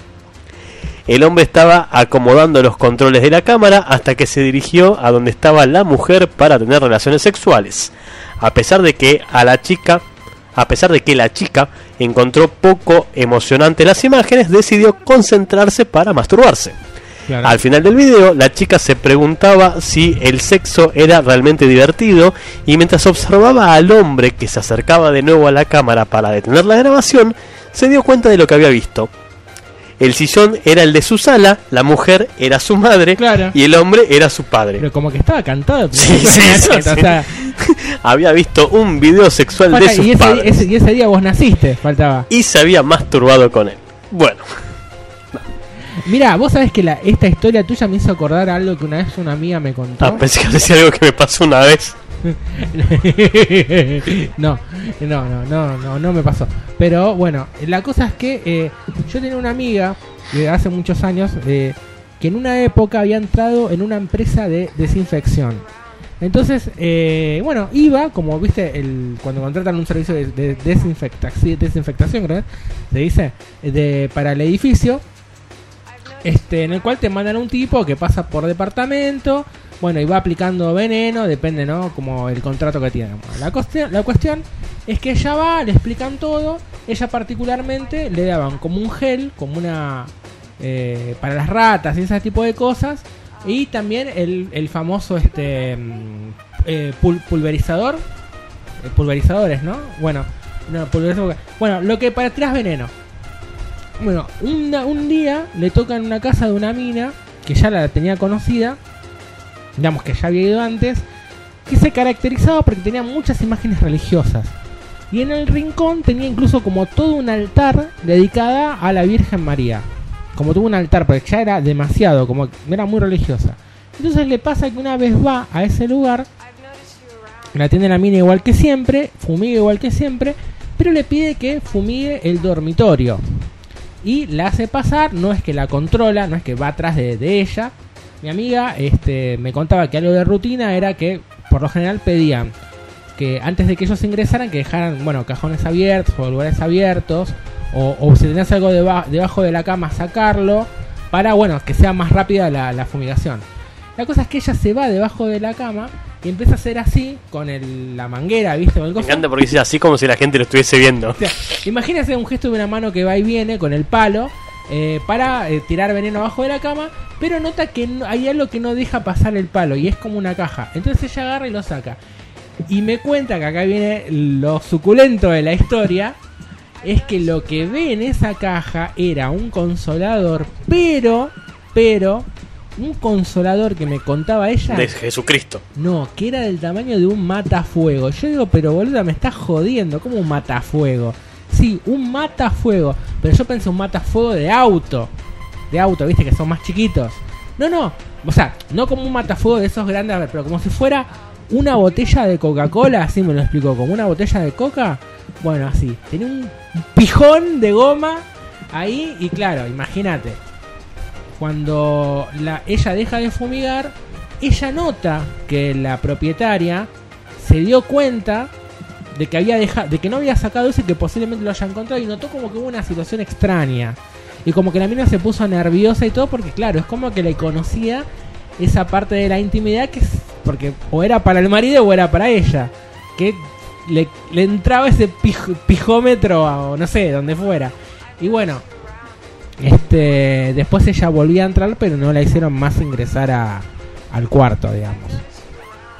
El hombre estaba acomodando los controles de la cámara hasta que se dirigió a donde estaba la mujer para tener relaciones sexuales. A pesar de que a la chica, a pesar de que la chica encontró poco emocionante las imágenes, decidió concentrarse para masturbarse. Claro. Al final del video, la chica se preguntaba si el sexo era realmente divertido y mientras observaba al hombre que se acercaba de nuevo a la cámara para detener la grabación, se dio cuenta de lo que había visto. El sillón era el de su sala, la mujer era su madre y el hombre era su padre. Pero como que estaba cantado. Sí, sí, sí, O sea, Había visto un video sexual de sus y, ese, padres ese- y ese día vos naciste, faltaba. y se había masturbado con él. Bueno, Mira, vos sabés que la, esta historia tuya me hizo acordar algo que una vez una amiga me contó. ah, pensé que decía algo que me pasó una vez. no, no, no, no, no, no me pasó. Pero bueno, la cosa es que eh, yo tenía una amiga de hace muchos años eh, que en una época había entrado en una empresa de desinfección. Entonces, eh, bueno, iba, como viste, el, cuando contratan un servicio de, de desinfectación, desinfectación, creo, se dice, de, para el edificio, este, en el cual te mandan un tipo que pasa por departamento, bueno, y va aplicando veneno, depende, ¿no? Como el contrato que tiene. Bueno, la, cuestión, la cuestión es que ella va, le explican todo, ella particularmente le daban como un gel, como una... eh, para las ratas y ese tipo de cosas, y también el, el famoso este mm, eh, pul- pulverizador, eh, pulverizadores, ¿no? Bueno, no, pulverizador- bueno, lo que para tiras veneno. Bueno, una- un día le toca en una casa de una mina que ya la tenía conocida, digamos que ya había ido antes, que se caracterizaba porque tenía muchas imágenes religiosas. Y en el rincón tenía incluso como todo un altar dedicada a la Virgen María. Como tuvo un altar, porque ya era demasiado, como era muy religiosa. Entonces le pasa que una vez va a ese lugar, la atiende la mina igual que siempre, fumiga igual que siempre, pero le pide que fumigue el dormitorio. Y la hace pasar, no es que la controla, no es que va atrás de, de ella. Mi amiga este, me contaba que algo de rutina era que por lo general pedían que antes de que ellos ingresaran que dejaran, bueno, cajones abiertos o lugares abiertos, o, o si tenías algo deba- debajo de la cama sacarlo, para, bueno, que sea más rápida la, la fumigación. La cosa es que ella se va debajo de la cama y empieza a hacer así con el- la manguera, ¿viste? Con el Me encanta porque dice así como si la gente lo estuviese viendo. O sea, imagínense un gesto de una mano que va y viene con el palo eh, para eh, tirar veneno abajo de la cama, pero nota que no- hay algo que no deja pasar el palo y es como una caja. Entonces ella agarra y lo saca. Y me cuenta que acá viene lo suculento de la historia. Es que lo que ve en esa caja era un consolador, pero, pero, un consolador que me contaba ella. De Jesucristo. No, que era del tamaño de un matafuego. Yo digo, pero boluda, me estás jodiendo. ¿Cómo un matafuego? Sí, un matafuego. Pero yo pensé un matafuego de auto. De auto, viste, que son más chiquitos. No, no. O sea, no como un matafuego de esos grandes, pero como si fuera una botella de Coca-Cola, así me lo explicó, como una botella de coca. Bueno, así. Tenía un pijón de goma ahí y claro, imagínate. Cuando la, ella deja de fumigar, ella nota que la propietaria se dio cuenta de que había dejado, de que no había sacado eso y que posiblemente lo haya encontrado y notó como que hubo una situación extraña. Y como que la mina se puso nerviosa y todo porque claro, es como que le conocía esa parte de la intimidad que es porque o era para el marido o era para ella. Que le, le entraba ese pij- pijómetro o no sé, donde fuera. Y bueno, este después ella volvía a entrar, pero no la hicieron más ingresar a, al cuarto, digamos.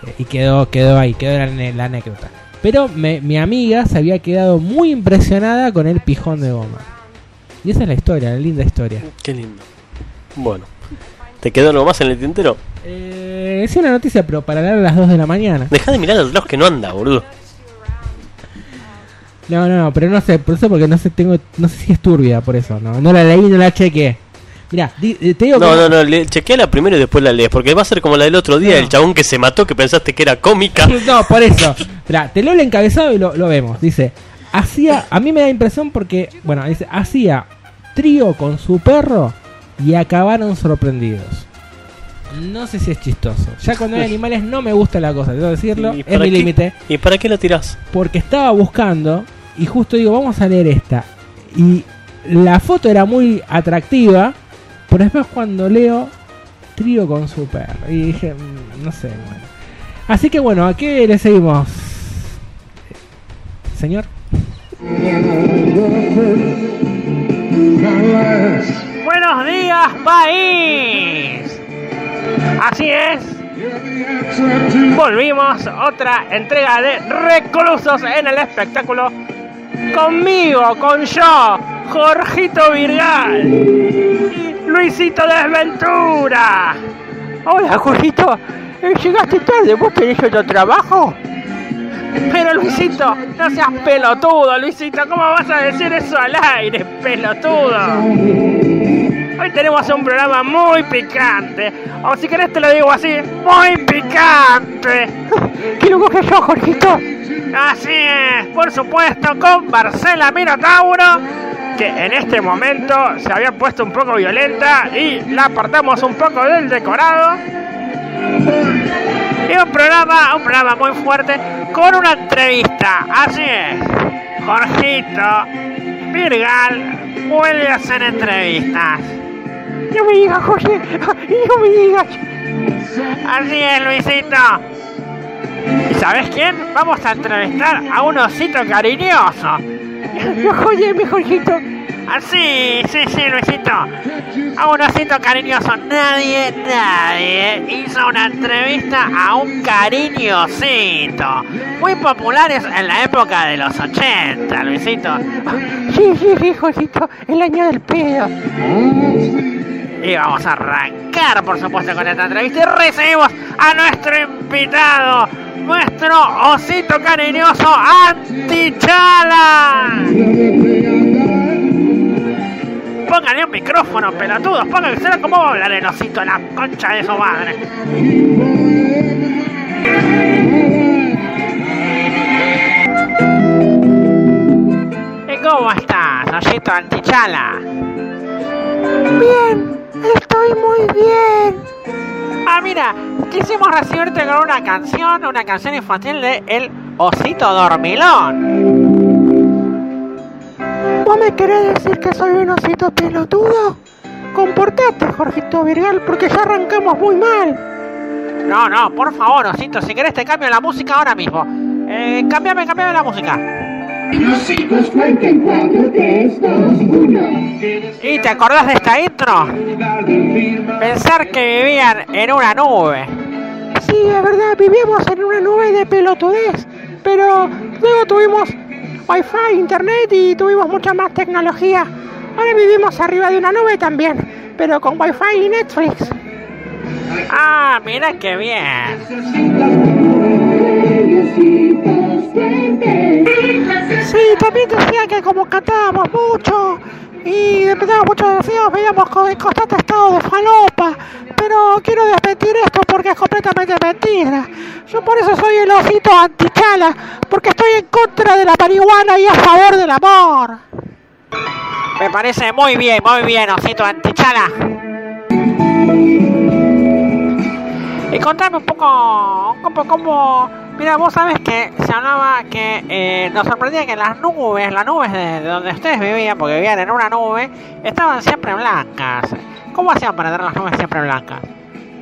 Eh, Y quedó, quedó ahí, quedó la, la anécdota. Pero me- mi amiga se había quedado muy impresionada con el pijón de goma. Y esa es la historia, la linda historia. Qué lindo. Bueno, ¿te quedó algo más en el tintero? Eh, es una noticia, pero para leer a las 2 de la mañana. Deja de mirar reloj que no anda, boludo. No, no, no, pero no sé, por eso porque no sé, tengo, no sé si es turbia, por eso, no, no la leí, no la chequeé. Mira, te digo No, que- no, no, le, chequeala primero y después la lees. Porque va a ser como la del otro día, No. el chabón que se mató, que pensaste que era cómica. No, por eso. Mirá, te leo el encabezado y lo, lo vemos. Dice, hacía, a mí me da impresión porque, bueno, dice, hacía trío con su perro y acabaron sorprendidos. No sé si es chistoso. Ya cuando hay animales no me gusta la cosa, debo decirlo, ¿Y es mi límite. ¿Y para qué la tirás? Porque estaba buscando y justo digo, vamos a leer esta. Y la foto era muy atractiva, pero después cuando leo, trío con su perro. Y dije, mm, no sé, bueno. Así que bueno, ¿a qué le seguimos? Señor. Buenos días, país. Así es. Volvimos otra entrega de Reclusos en el espectáculo. Conmigo, con yo, Jorgito Virgal y Luisito Desventura. Hola, Jorgito. Eh, Llegaste tarde, ¿vos tenés otro trabajo? Pero Luisito, no seas pelotudo, Luisito, ¿cómo vas a decir eso al aire, pelotudo? Hoy tenemos un programa muy picante, o si querés te lo digo así, muy picante. ¿Qué lo coges yo, Jorgito? Así es, por supuesto, con Marcela Minotauro, que en este momento se había puesto un poco violenta y la apartamos un poco del decorado. Y un programa, un programa muy fuerte con una entrevista. Así es. Jorgito Virgal vuelve a hacer entrevistas. No me digas, Jorge. No me digas. Así es, Luisito. ¿Y sabes quién? Vamos a entrevistar a un osito cariñoso. Oye, mi Jorgito. Así, sí, sí, Luisito. A un osito cariñoso. Nadie, nadie hizo una entrevista a un cariñosito. Muy populares en la época de los 80, Luisito. Sí, sí, sí, Jorgito. El año del pedo. Y vamos a arrancar, por supuesto, con esta entrevista. Y recibimos a nuestro invitado, nuestro osito cariñoso Antichala. Pónganle un micrófono, pelotudos. Pónganle, ¿será cómo va a hablar el osito a la concha de su madre? ¿Y cómo estás, osito Antichala? Bien, estoy muy bien. Ah, mira, quisimos recibirte con una canción, una canción infantil de El Osito Dormilón. ¿Vos me querés decir que soy un osito pelotudo? Comportate, Jorgito Virgal, porque ya arrancamos muy mal. No, no, por favor, osito, si querés te cambio la música ahora mismo. Eh, cambiame, cambiame la música. Los hijos cuentan 4, 3, 2, 1. ¿Y te acordás de esta intro? Pensar que vivían en una nube. Sí, es verdad, vivíamos en una nube de pelotudez. Pero luego tuvimos wifi, internet y tuvimos mucha más tecnología. Ahora vivimos arriba de una nube también, pero con wifi y Netflix. Ah, mira qué bien. Sí, también decía que como cantábamos mucho y dependíamos mucho de deseos, veíamos en constante estado de falopa. Pero quiero desmentir esto porque es completamente mentira. Yo por eso soy el osito antichala, porque estoy en contra de la marihuana y a favor del amor. Me parece muy bien, muy bien, osito antichala. Y contame un poco, un poco cómo... Mira, vos sabes que se hablaba que eh, nos sorprendía que las nubes, las nubes de, de donde ustedes vivían, porque vivían en una nube, estaban siempre blancas. ¿Cómo hacían para tener las nubes siempre blancas?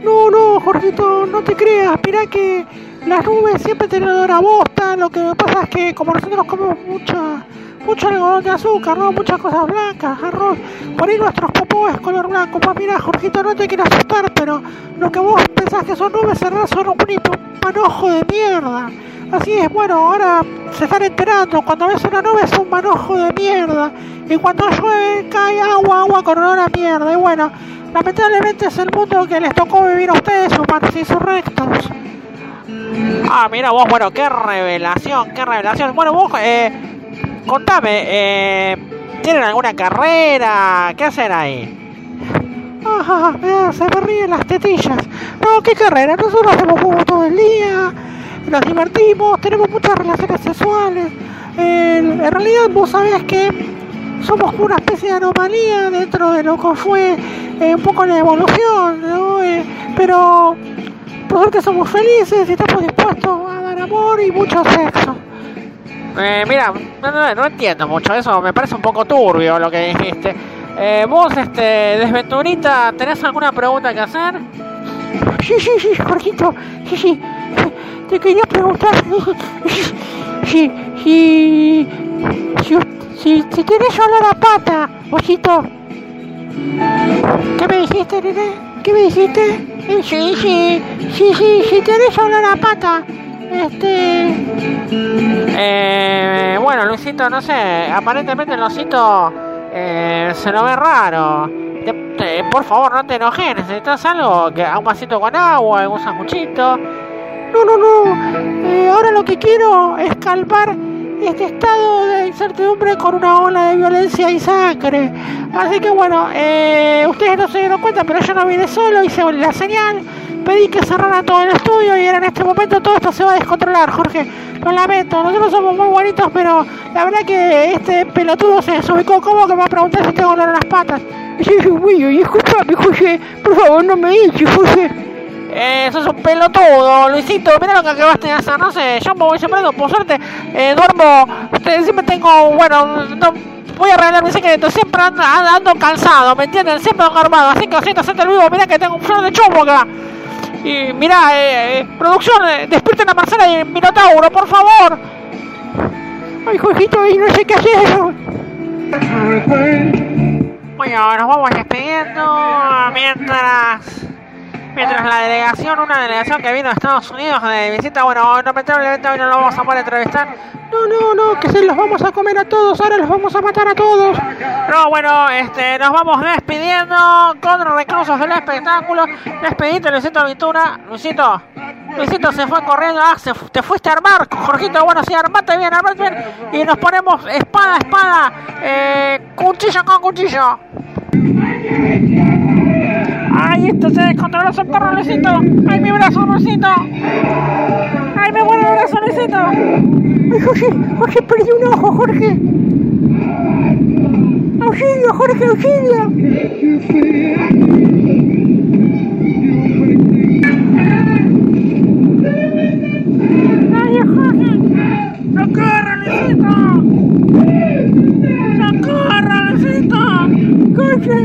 No, no, Jorgito, no te creas. Mirá que las nubes siempre tienen olor a bosta. Lo que pasa es que como nosotros comemos mucha, mucho algodón de azúcar, ¿no? Muchas cosas blancas, arroz. Por ahí nuestros popó es color blanco. Pues mira, Jorgito, no te quiero asustar, pero lo que vos pensás que son nubes realidad son un manojo de mierda. Así es, bueno, ahora se están enterando. Cuando ves una nube es un manojo de mierda. Y cuando llueve cae agua, agua con olor a mierda. Y bueno, lamentablemente es el mundo que les tocó vivir a ustedes, humanos insurrectos. Ah, mira vos, bueno, qué revelación, qué revelación. Bueno, vos, eh, contame, eh, ¿tienen alguna carrera? ¿Qué hacen ahí? Ajá, mira, se me ríen las tetillas. No, ¿qué carrera? Nosotros hacemos juego todo el día, nos divertimos, tenemos muchas relaciones sexuales. En realidad vos sabés que somos una especie de anomalía dentro de lo que fue eh, un poco la evolución, ¿no? Eh, pero por suerte somos felices y estamos dispuestos a dar amor y mucho sexo. Eh, mira, no, no, entiendo mucho eso, me parece un poco turbio lo que dijiste. Eh, vos, este, desventurita, ¿tenés alguna pregunta que hacer? Sí, sí, sí, Jorgito, sí, sí. Te quería preguntar si, si, si, si, si tienes olor a pata, osito. ¿Qué me dijiste, nene? ¿Qué me dijiste? Eh, Sí, sí, sí, sí, si tienes olor a pata. Este... Eh, bueno, Luisito, no sé, aparentemente el osito eh, se lo ve raro. Te- te- por favor, no te enojes, necesitas algo, que un vasito con agua, un sanguchito. No, no, no. Eh, ahora lo que quiero es calmar este estado de incertidumbre con una ola de violencia y sangre. Así que bueno, eh, ustedes no se dieron cuenta, pero yo no vine solo, hice la señal, pedí que cerraran todo el estudio y en este momento todo esto se va a descontrolar, Jorge. Lo lamento, nosotros somos muy bonitos, pero la verdad que este pelotudo se desubicó como que me va a preguntar si tengo olor a las patas. Sí, sí, güey, disculpame, por favor no me eches, Jorge. Eh, sos pelotudo, Luisito. Mira lo que acabaste de hacer. No sé, yo me voy sembrando. Por suerte, eh, duermo. Siempre tengo. Bueno, no. Voy a revelar mi secreto. Siempre ando, ando calzado, ¿me entienden? Siempre ando armado. Así que siento hacerte el vivo. Mira que tengo un flor de chumbo acá. Y mira, eh, eh, producción, eh, despierten a Marcela y Minotauro, por favor. Ay, Jorgito, y no sé qué hacer. Bueno, nos vamos despidiendo mientras mientras la delegación, una delegación que vino de Estados Unidos de visita, bueno, lamentablemente hoy no lo vamos a poder entrevistar. No, no, no, que se los vamos a comer a todos, ahora los vamos a matar a todos. No, bueno, este, nos vamos despidiendo con reclusos del espectáculo. Despedite, Luisito Aventura. Luisito, Luisito se fue corriendo, ah, se te fuiste a armar, Jorgito, bueno, sí, armate bien, armate bien. Y nos ponemos espada, espada, eh, cuchillo con cuchillo. ¡Ay, esto se descontroló, socorro, Luisito! ¡Ay, mi brazo, Luisito! ¡Ay, me muere el brazo, Luisito! ¡Ay, Jorge! ¡Jorge, perdí un ojo, Jorge! ¡Auxilio, Jorge, auxilio! ¡Ay, Jorge! ¡Socorro, Luisito! ¡Socorro, Luisito! ¡Jorge!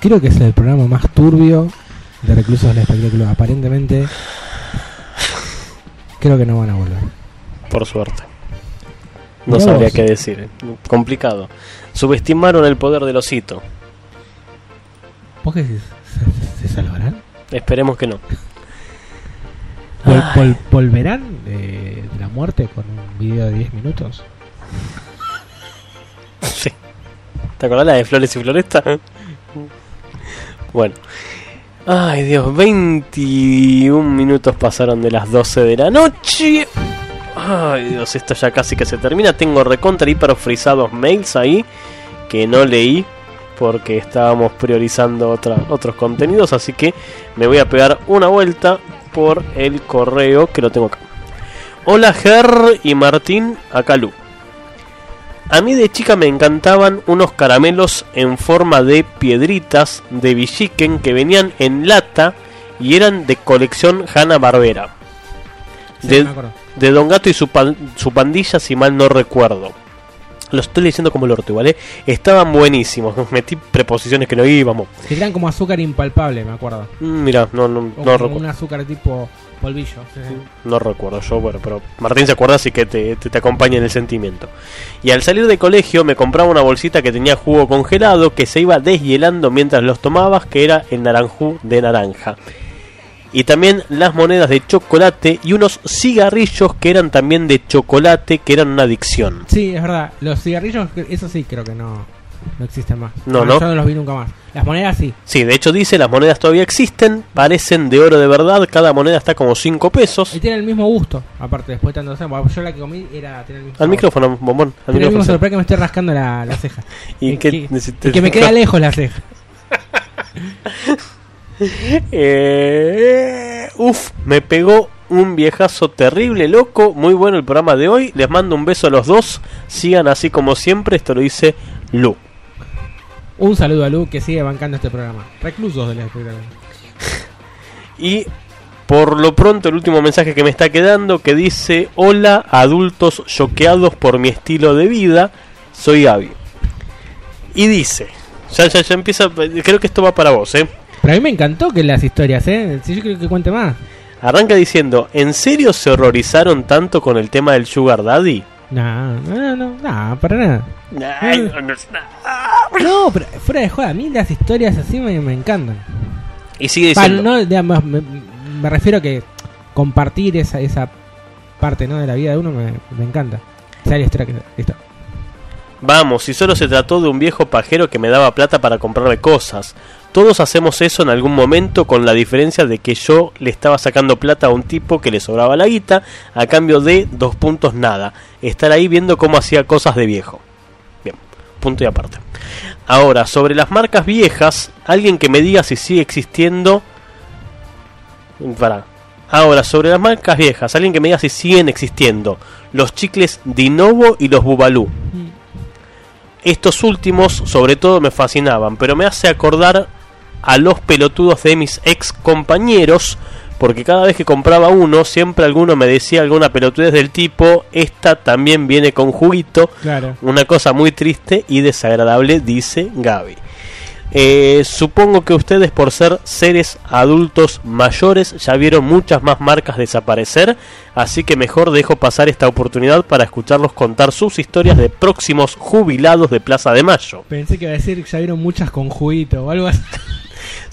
Creo que es el programa más turbio de Reclusos del Espectáculo. Aparentemente, creo que no van a volver. Por suerte. No Mirá sabría vos. qué decir. eh. Complicado. Subestimaron el poder del osito. ¿Vos qué se salvarán? Esperemos que no. Vol- vol- ¿Volverán de la muerte con un video de 10 minutos? Sí. ¿Te acordás la de Flores y Floresta? bueno. Ay Dios, 21 minutos pasaron de las 12 de la noche. Ay Dios, esto ya casi que se termina. Tengo recontra hiper frisados mails ahí que no leí porque estábamos priorizando otra- otros contenidos. Así que me voy a pegar una vuelta por el correo que lo tengo acá. Hola Ger y Martín, acá Lu. A mí de chica me encantaban unos caramelos en forma de piedritas de Villiquen que venían en lata y eran de colección Hanna Barbera. Sí, de, de Don Gato y su, pan- su pandilla, si mal no recuerdo. Lo estoy leyendo como el orto, ¿vale? Estaban buenísimos. Metí preposiciones que no íbamos. Que eran como azúcar impalpable, me acuerdo. Mm, Mira, no, no, O no recuerdo. un azúcar tipo polvillo. sí, sí. No recuerdo yo, bueno, pero Martín se acuerda, así que te, te, te acompaña en el sentimiento. Y al salir de colegio me compraba una bolsita que tenía jugo congelado que se iba deshielando mientras los tomabas, que era el naranjú de naranja. Y también las monedas de chocolate y unos cigarrillos que eran también de chocolate, que eran una adicción. Sí, es verdad. Los cigarrillos, eso sí, creo que no, no existen más. No, Bueno, ¿no? Yo no los vi nunca más. Las monedas sí. Sí, de hecho dice, las monedas todavía existen, parecen de oro de verdad, cada moneda está como 5 pesos. Y tienen el mismo gusto. Aparte, después de tanto tiempo. Yo la que comí era tener el mismo Al sabor. micrófono, bombón. Al Tiene el mismo micrófono. que me estoy rascando la, la ceja. ¿Y que, necesitas? y que me queda lejos la ceja. Eh, uf, me pegó un viejazo terrible, loco. Muy bueno el programa de hoy. Les mando un beso a los dos. Sigan así como siempre. Esto lo dice Lu. Un saludo a Lu que sigue bancando este programa. Reclusos de la programa. Y por lo pronto el último mensaje que me está quedando que dice Hola adultos choqueados por mi estilo de vida. Soy Gaby. Y dice, ya, ya, ya empieza, creo que esto va para vos, ¿eh? Pero a mí me encantó que las historias, ¿eh? Si yo creo que cuente más. Arranca diciendo, ¿en serio se horrorizaron tanto con el tema del Sugar Daddy? No, no, no, no, para nada. Ay, No, No, pero fuera de joda, a mí las historias así me, me encantan. Y sigue diciendo, no, digamos, me, me refiero a que compartir esa, esa parte ¿no? de la vida de uno me, me encanta. Listo. vamos, si solo se trató de un viejo pajero que me daba plata para comprarme cosas. Todos hacemos eso en algún momento con la diferencia de que yo le estaba sacando plata a un tipo que le sobraba la guita a cambio de dos puntos nada. Estar ahí viendo cómo hacía cosas de viejo. Bien, punto y aparte. Ahora, sobre las marcas viejas, alguien que me diga si sigue existiendo... Para. Ahora, sobre las marcas viejas, alguien que me diga si siguen existiendo los chicles Dinovo y los Bubalú. Estos últimos, sobre todo, me fascinaban, pero me hace acordar a los pelotudos de mis ex compañeros, porque cada vez que compraba uno, siempre alguno me decía alguna pelotudez del tipo: Esta también viene con juguito. Claro. Una cosa muy triste y desagradable, dice Gaby. Eh, supongo que ustedes por ser seres adultos mayores ya vieron muchas más marcas desaparecer, así que mejor dejo pasar esta oportunidad para escucharlos contar sus historias de próximos jubilados de Plaza de Mayo. Pensé que iba a decir que ya vieron muchas con juguito o algo así.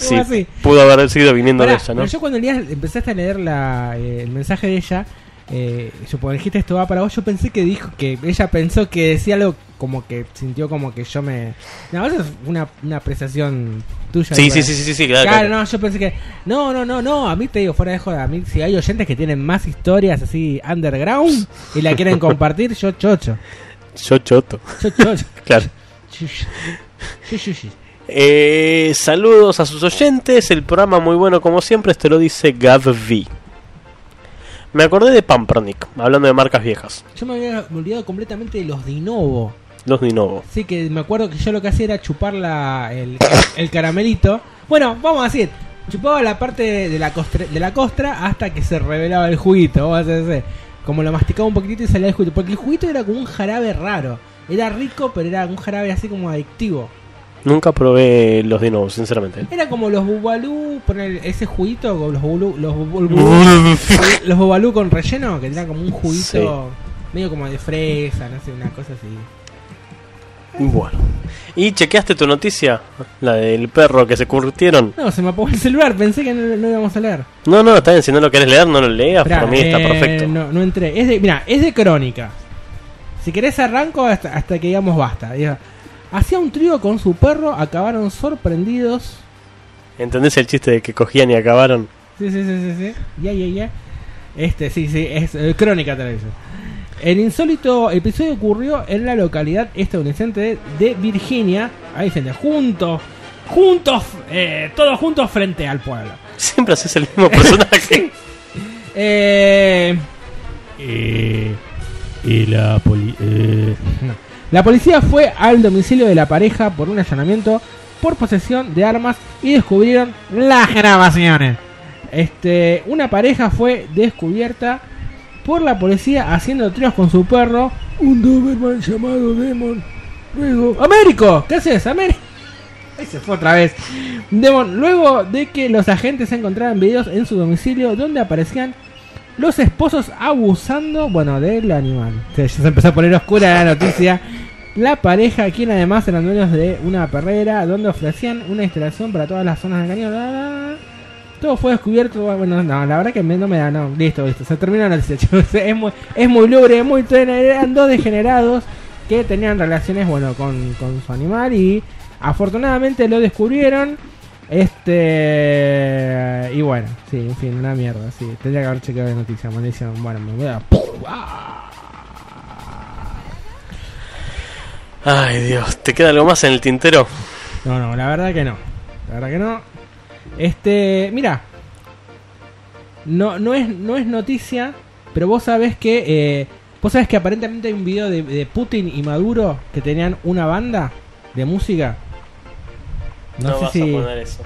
Sí, así. pudo haber sido viniendo Pará, de ella, ¿no? pero yo cuando leías- empezaste a leer la, eh, el mensaje de ella, eh, yo dijiste esto va para vos, yo pensé que dijo que ella pensó que decía algo como que sintió como que yo me... No, eso es una, una apreciación tuya. Sí, sí, sí, sí, sí, Claro, claro. no, yo pensé que... No, no, no, no, a mí te digo, fuera de joda, a mí si hay oyentes que tienen más historias así underground y la quieren compartir, yo chocho. Yo choto. Yo chocho. claro. Yo, yo, yo. Eh, saludos a sus oyentes, el programa muy bueno como siempre, esto lo dice Gav V. Me acordé de Pampernick, hablando de marcas viejas. Yo me había olvidado completamente de los Dinovo. Los Dinovo. Sí, que me acuerdo que yo lo que hacía era chupar la, el, el caramelito. Bueno, vamos a decir, chupaba la parte de la, costra, de la costra hasta que se revelaba el juguito. Vamos a. Como lo masticaba un poquitito y salía el juguito. Porque el juguito era como un jarabe raro. Era rico, pero era un jarabe así como adictivo. Nunca probé los Dinovo, sinceramente. Era como los bubalú, poner ese juguito, con los bubalú, los, bubalú, los bubalú con relleno, que tenían como un juguito medio como de fresa, no sé, una cosa así. Bueno. ¿Y chequeaste tu noticia? La del perro que se curtieron. No, se me apagó el celular, pensé que no, no íbamos a leer. No, no, está bien, si no lo querés leer, no lo leas, Esperá, por mí está eh, perfecto. No, no entré. Es de, mira, es de crónica. Si querés arranco hasta, hasta que digamos basta. Diga, Hacía un trío con su perro, acabaron sorprendidos ¿Entendés el chiste de que cogían y acabaron? Sí, sí, sí, sí, sí. Ya, ya, ya. Este, sí, sí, es eh, crónica televisión. El insólito episodio ocurrió en la localidad estadounidense de, de Virginia. Ahí se juntos, juntos, eh, todos juntos frente al pueblo. Siempre haces el mismo personaje. Eh, eh, y la poli- eh, no. La policía fue al domicilio de la pareja por un allanamiento por posesión de armas y descubrieron las grabaciones. Este, una pareja fue descubierta por la policía haciendo tríos con su perro, un Doberman llamado Demon. Luego, Américo, ¿qué haces, Américo? Ahí se fue otra vez. Demon, luego de que los agentes encontraran videos en su domicilio donde aparecían los esposos abusando, bueno, del animal. Se, se empezó a poner oscura la noticia. La pareja, quien además eran dueños de una perrera, donde ofrecían una instalación para todas las zonas del cañón. Todo fue descubierto. Bueno, no, la verdad que no me da. No, listo, listo. Se terminó la noticia. Es muy, es muy lúgubre, muy. Eran dos degenerados que tenían relaciones, bueno, con, con su animal y afortunadamente lo descubrieron. Este. Y bueno, sí, en fin, una mierda. Sí, tendría que haber chequeado la noticia. Maldición. Bueno, me voy a. Ay, Dios. ¿Te queda algo más en el tintero? No, no, la verdad que no. La verdad que no. Este, mira. No, no, es, no es noticia, pero vos sabés que. eh, vos sabés que aparentemente hay un video de, de Putin y Maduro que tenían una banda de música. No, sé vas si. a poner eso.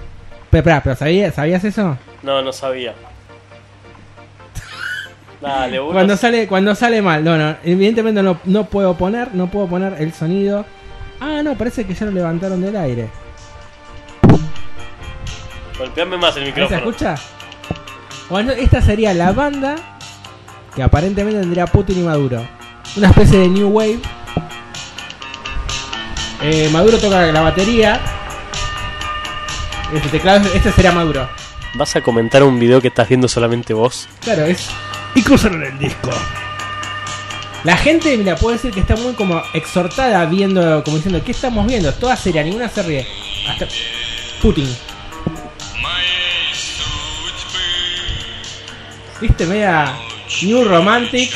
Pero, espera, pero ¿sabías, ¿sabías eso? No, no sabía. Dale, vos Cuando sale, cuando sale mal, no, no, evidentemente no, no puedo poner, no puedo poner el sonido. Ah, no, parece que ya lo levantaron del aire. Golpeame más el ¿Ahí ¿Se micrófono. escucha? Bueno, esta sería la banda que aparentemente tendría Putin y Maduro. Una especie de New Wave. Eh, Maduro toca la batería. Este teclado, este sería Maduro. ¿Vas a comentar un video que estás viendo solamente vos? Claro, es. Y cruzaron el disco. La gente, mira, puede decir que está muy como exhortada viendo, como diciendo, ¿qué estamos viendo? Toda seria, ninguna se ríe. Hasta Putin. ¿Viste? Media New Romantic.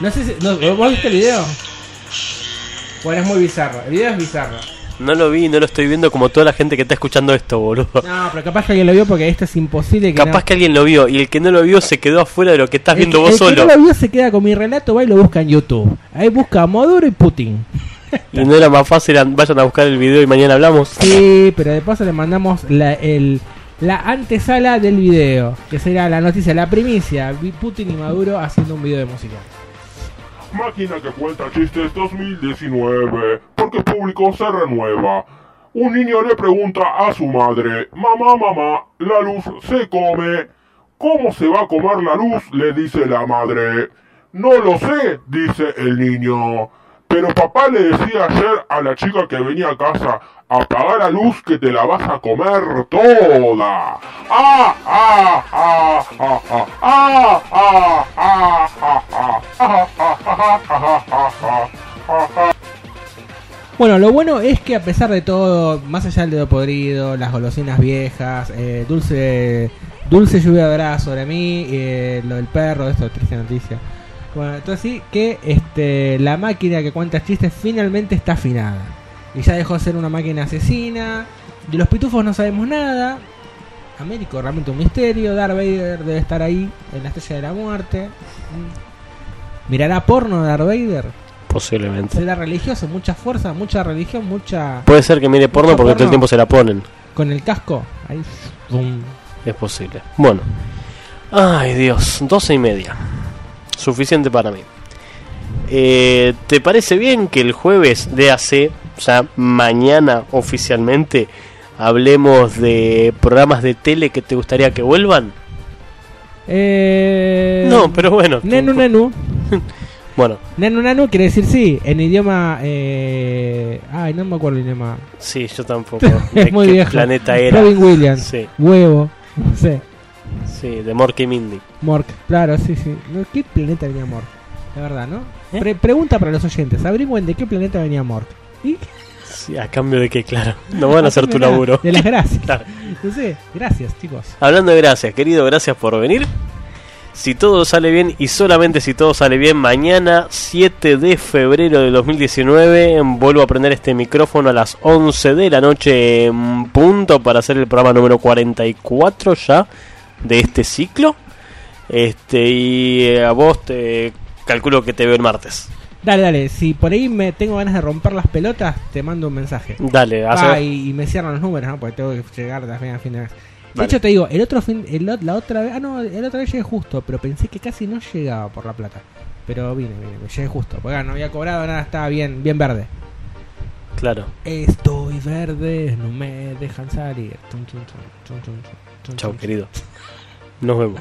No sé si. no, ¿Vos viste el video? Bueno, es muy bizarro. El video es bizarro. No lo vi, no lo estoy viendo como toda la gente que está escuchando esto, boludo. No, pero capaz que alguien lo vio porque esto es imposible que Capaz no- que alguien lo vio y el que no lo vio se quedó afuera de lo que estás El viendo vos el solo. que no lo vio se queda con mi relato, va y lo busca en YouTube. Ahí busca Maduro y Putin. Y no era más fácil, an- vayan a buscar el video y mañana hablamos. Sí, pero de paso le mandamos la, el, la antesala del video, que será la noticia, la primicia. Vi- Putin y Maduro haciendo un video de música. Máquina que cuenta chistes 2019, porque el público se renueva. Un niño le pregunta a su madre, mamá, mamá, la luz se come. ¿Cómo se va a comer la luz? le dice la madre. No lo sé, dice el niño. Pero papá le decía ayer a la chica que venía a casa, apaga la luz que te la vas a comer toda. ¡Ah, ah, ah, ah, ah, ah, ah, ah, ah, ah, ah, ah, ah, ah, ah, ah, ah, ah. Bueno, lo bueno es que a pesar de todo, más allá del dedo podrido, las golosinas viejas, eh, dulce dulce lluvia dorada sobre mí, eh, lo del perro, esto triste noticia. Bueno, entonces sí que este la máquina que cuenta chistes finalmente está afinada. Y ya dejó de ser una máquina asesina. De los pitufos no sabemos nada. Américo realmente un misterio. Darth Vader debe estar ahí en la estrella de la muerte. ¿Mirará porno Darth Vader? Posiblemente. Será religioso, mucha fuerza, mucha religión, mucha. Puede ser que mire porno porque todo el tiempo se la ponen. Con el casco, ahí. Es posible. Bueno. Ay, Dios. Doce y media. Suficiente para mí. Eh, ¿Te parece bien que el jueves de AC, o sea, mañana oficialmente, hablemos de programas de tele que te gustaría que vuelvan? Eh... No, pero bueno. Nenu Nenu. Bueno, Nenu Nenu quiere decir sí, en idioma. Eh... Ay, no me acuerdo el idioma. sí, yo tampoco. es ¿De muy viejo. planeta era? Robin Williams. Sí, Huevo. No sé. Sí, de Mork y Mindy. Mork. Claro, sí, sí. ¿Qué planeta venía Mork? La verdad, ¿no? ¿Eh? Pre- pregunta para los oyentes. Averigüen de qué planeta venía Mork. ¿Y? Sí, a cambio de que, claro, no van a hacer tu laburo. De las gracias. Claro. No sé, gracias, chicos. Hablando de gracias, querido, gracias por venir. Si todo sale bien y solamente si todo sale bien, mañana 7 de febrero de 2019 vuelvo a prender este micrófono a las 11 de la noche en punto para hacer el programa número 44 ya de este ciclo. Este y eh, a vos te calculo que te veo el martes. Dale, dale, si por ahí me tengo ganas de romper las pelotas, te mando un mensaje. Dale, hace- Ah, y, y me cierran los números, ¿no? Porque tengo que llegar también a fin de mes. De hecho, te digo, el otro fin, el, la otra vez, ah, no, el otra vez llegué justo, pero pensé que casi no llegaba por la plata. Pero vine, vine, me llegué justo, porque ah, no había cobrado nada, estaba bien, bien verde. Claro. Estoy verde, no me dejan salir. Chau, querido. Nos vemos.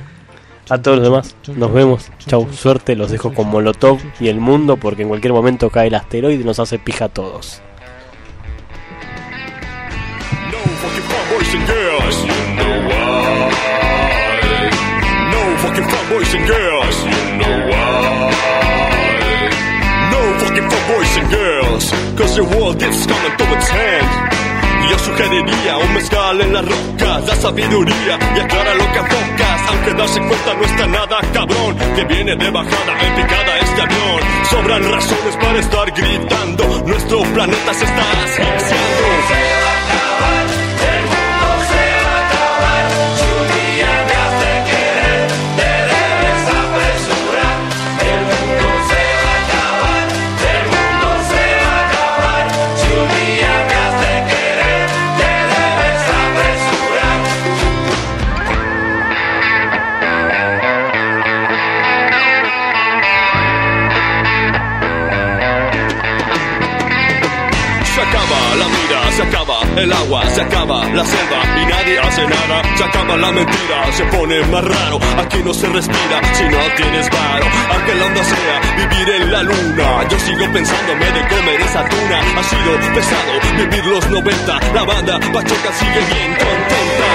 A todos los demás, nos vemos. Chau, suerte. Los dejo con Molotov y el mundo porque en cualquier momento cae el asteroide y nos hace pija a todos. No fucking fun boys and girls. You know why? No fucking fun boys and girls. Cause the world is coming to its end. Yo sugeriría un mezcal en las rocas, da sabiduría y aclara lo que enfocas. Aunque darse cuenta no está nada cabrón, que viene de bajada en picada este avión. Sobran razones para estar gritando, nuestro planeta se está asfixiando. El agua, se acaba la selva y nadie hace nada. Se acaba la mentira, se pone más raro. Aquí no se respira si no tienes varo. Aunque la onda sea vivir en la luna, yo sigo pensándome de comer esa tuna. Ha sido pesado vivir los 90. La banda Pacheca sigue bien contenta.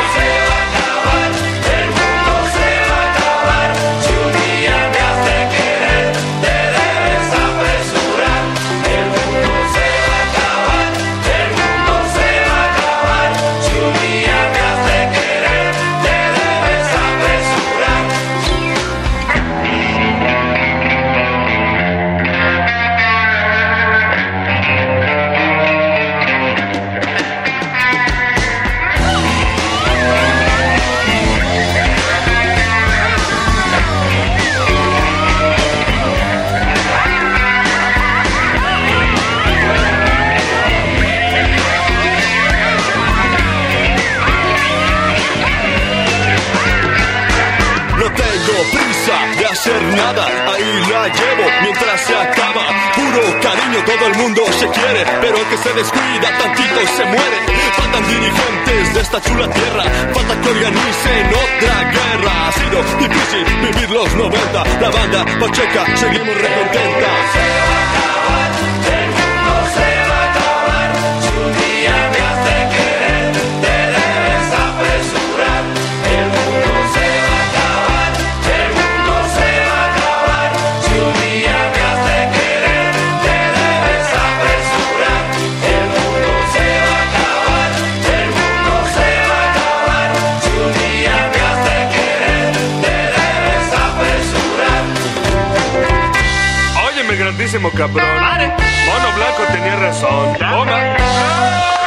Nada, ahí la llevo mientras se acaba. Puro cariño, todo el mundo se quiere, pero el que se descuida tantito se muere. Faltan dirigentes de esta chula tierra, falta que organicen otra guerra. Ha sido difícil vivir los 90, la banda Pacheca, seguimos recontentas. Óyeme, cabrón. Mono Blanco tenía razón. Toma.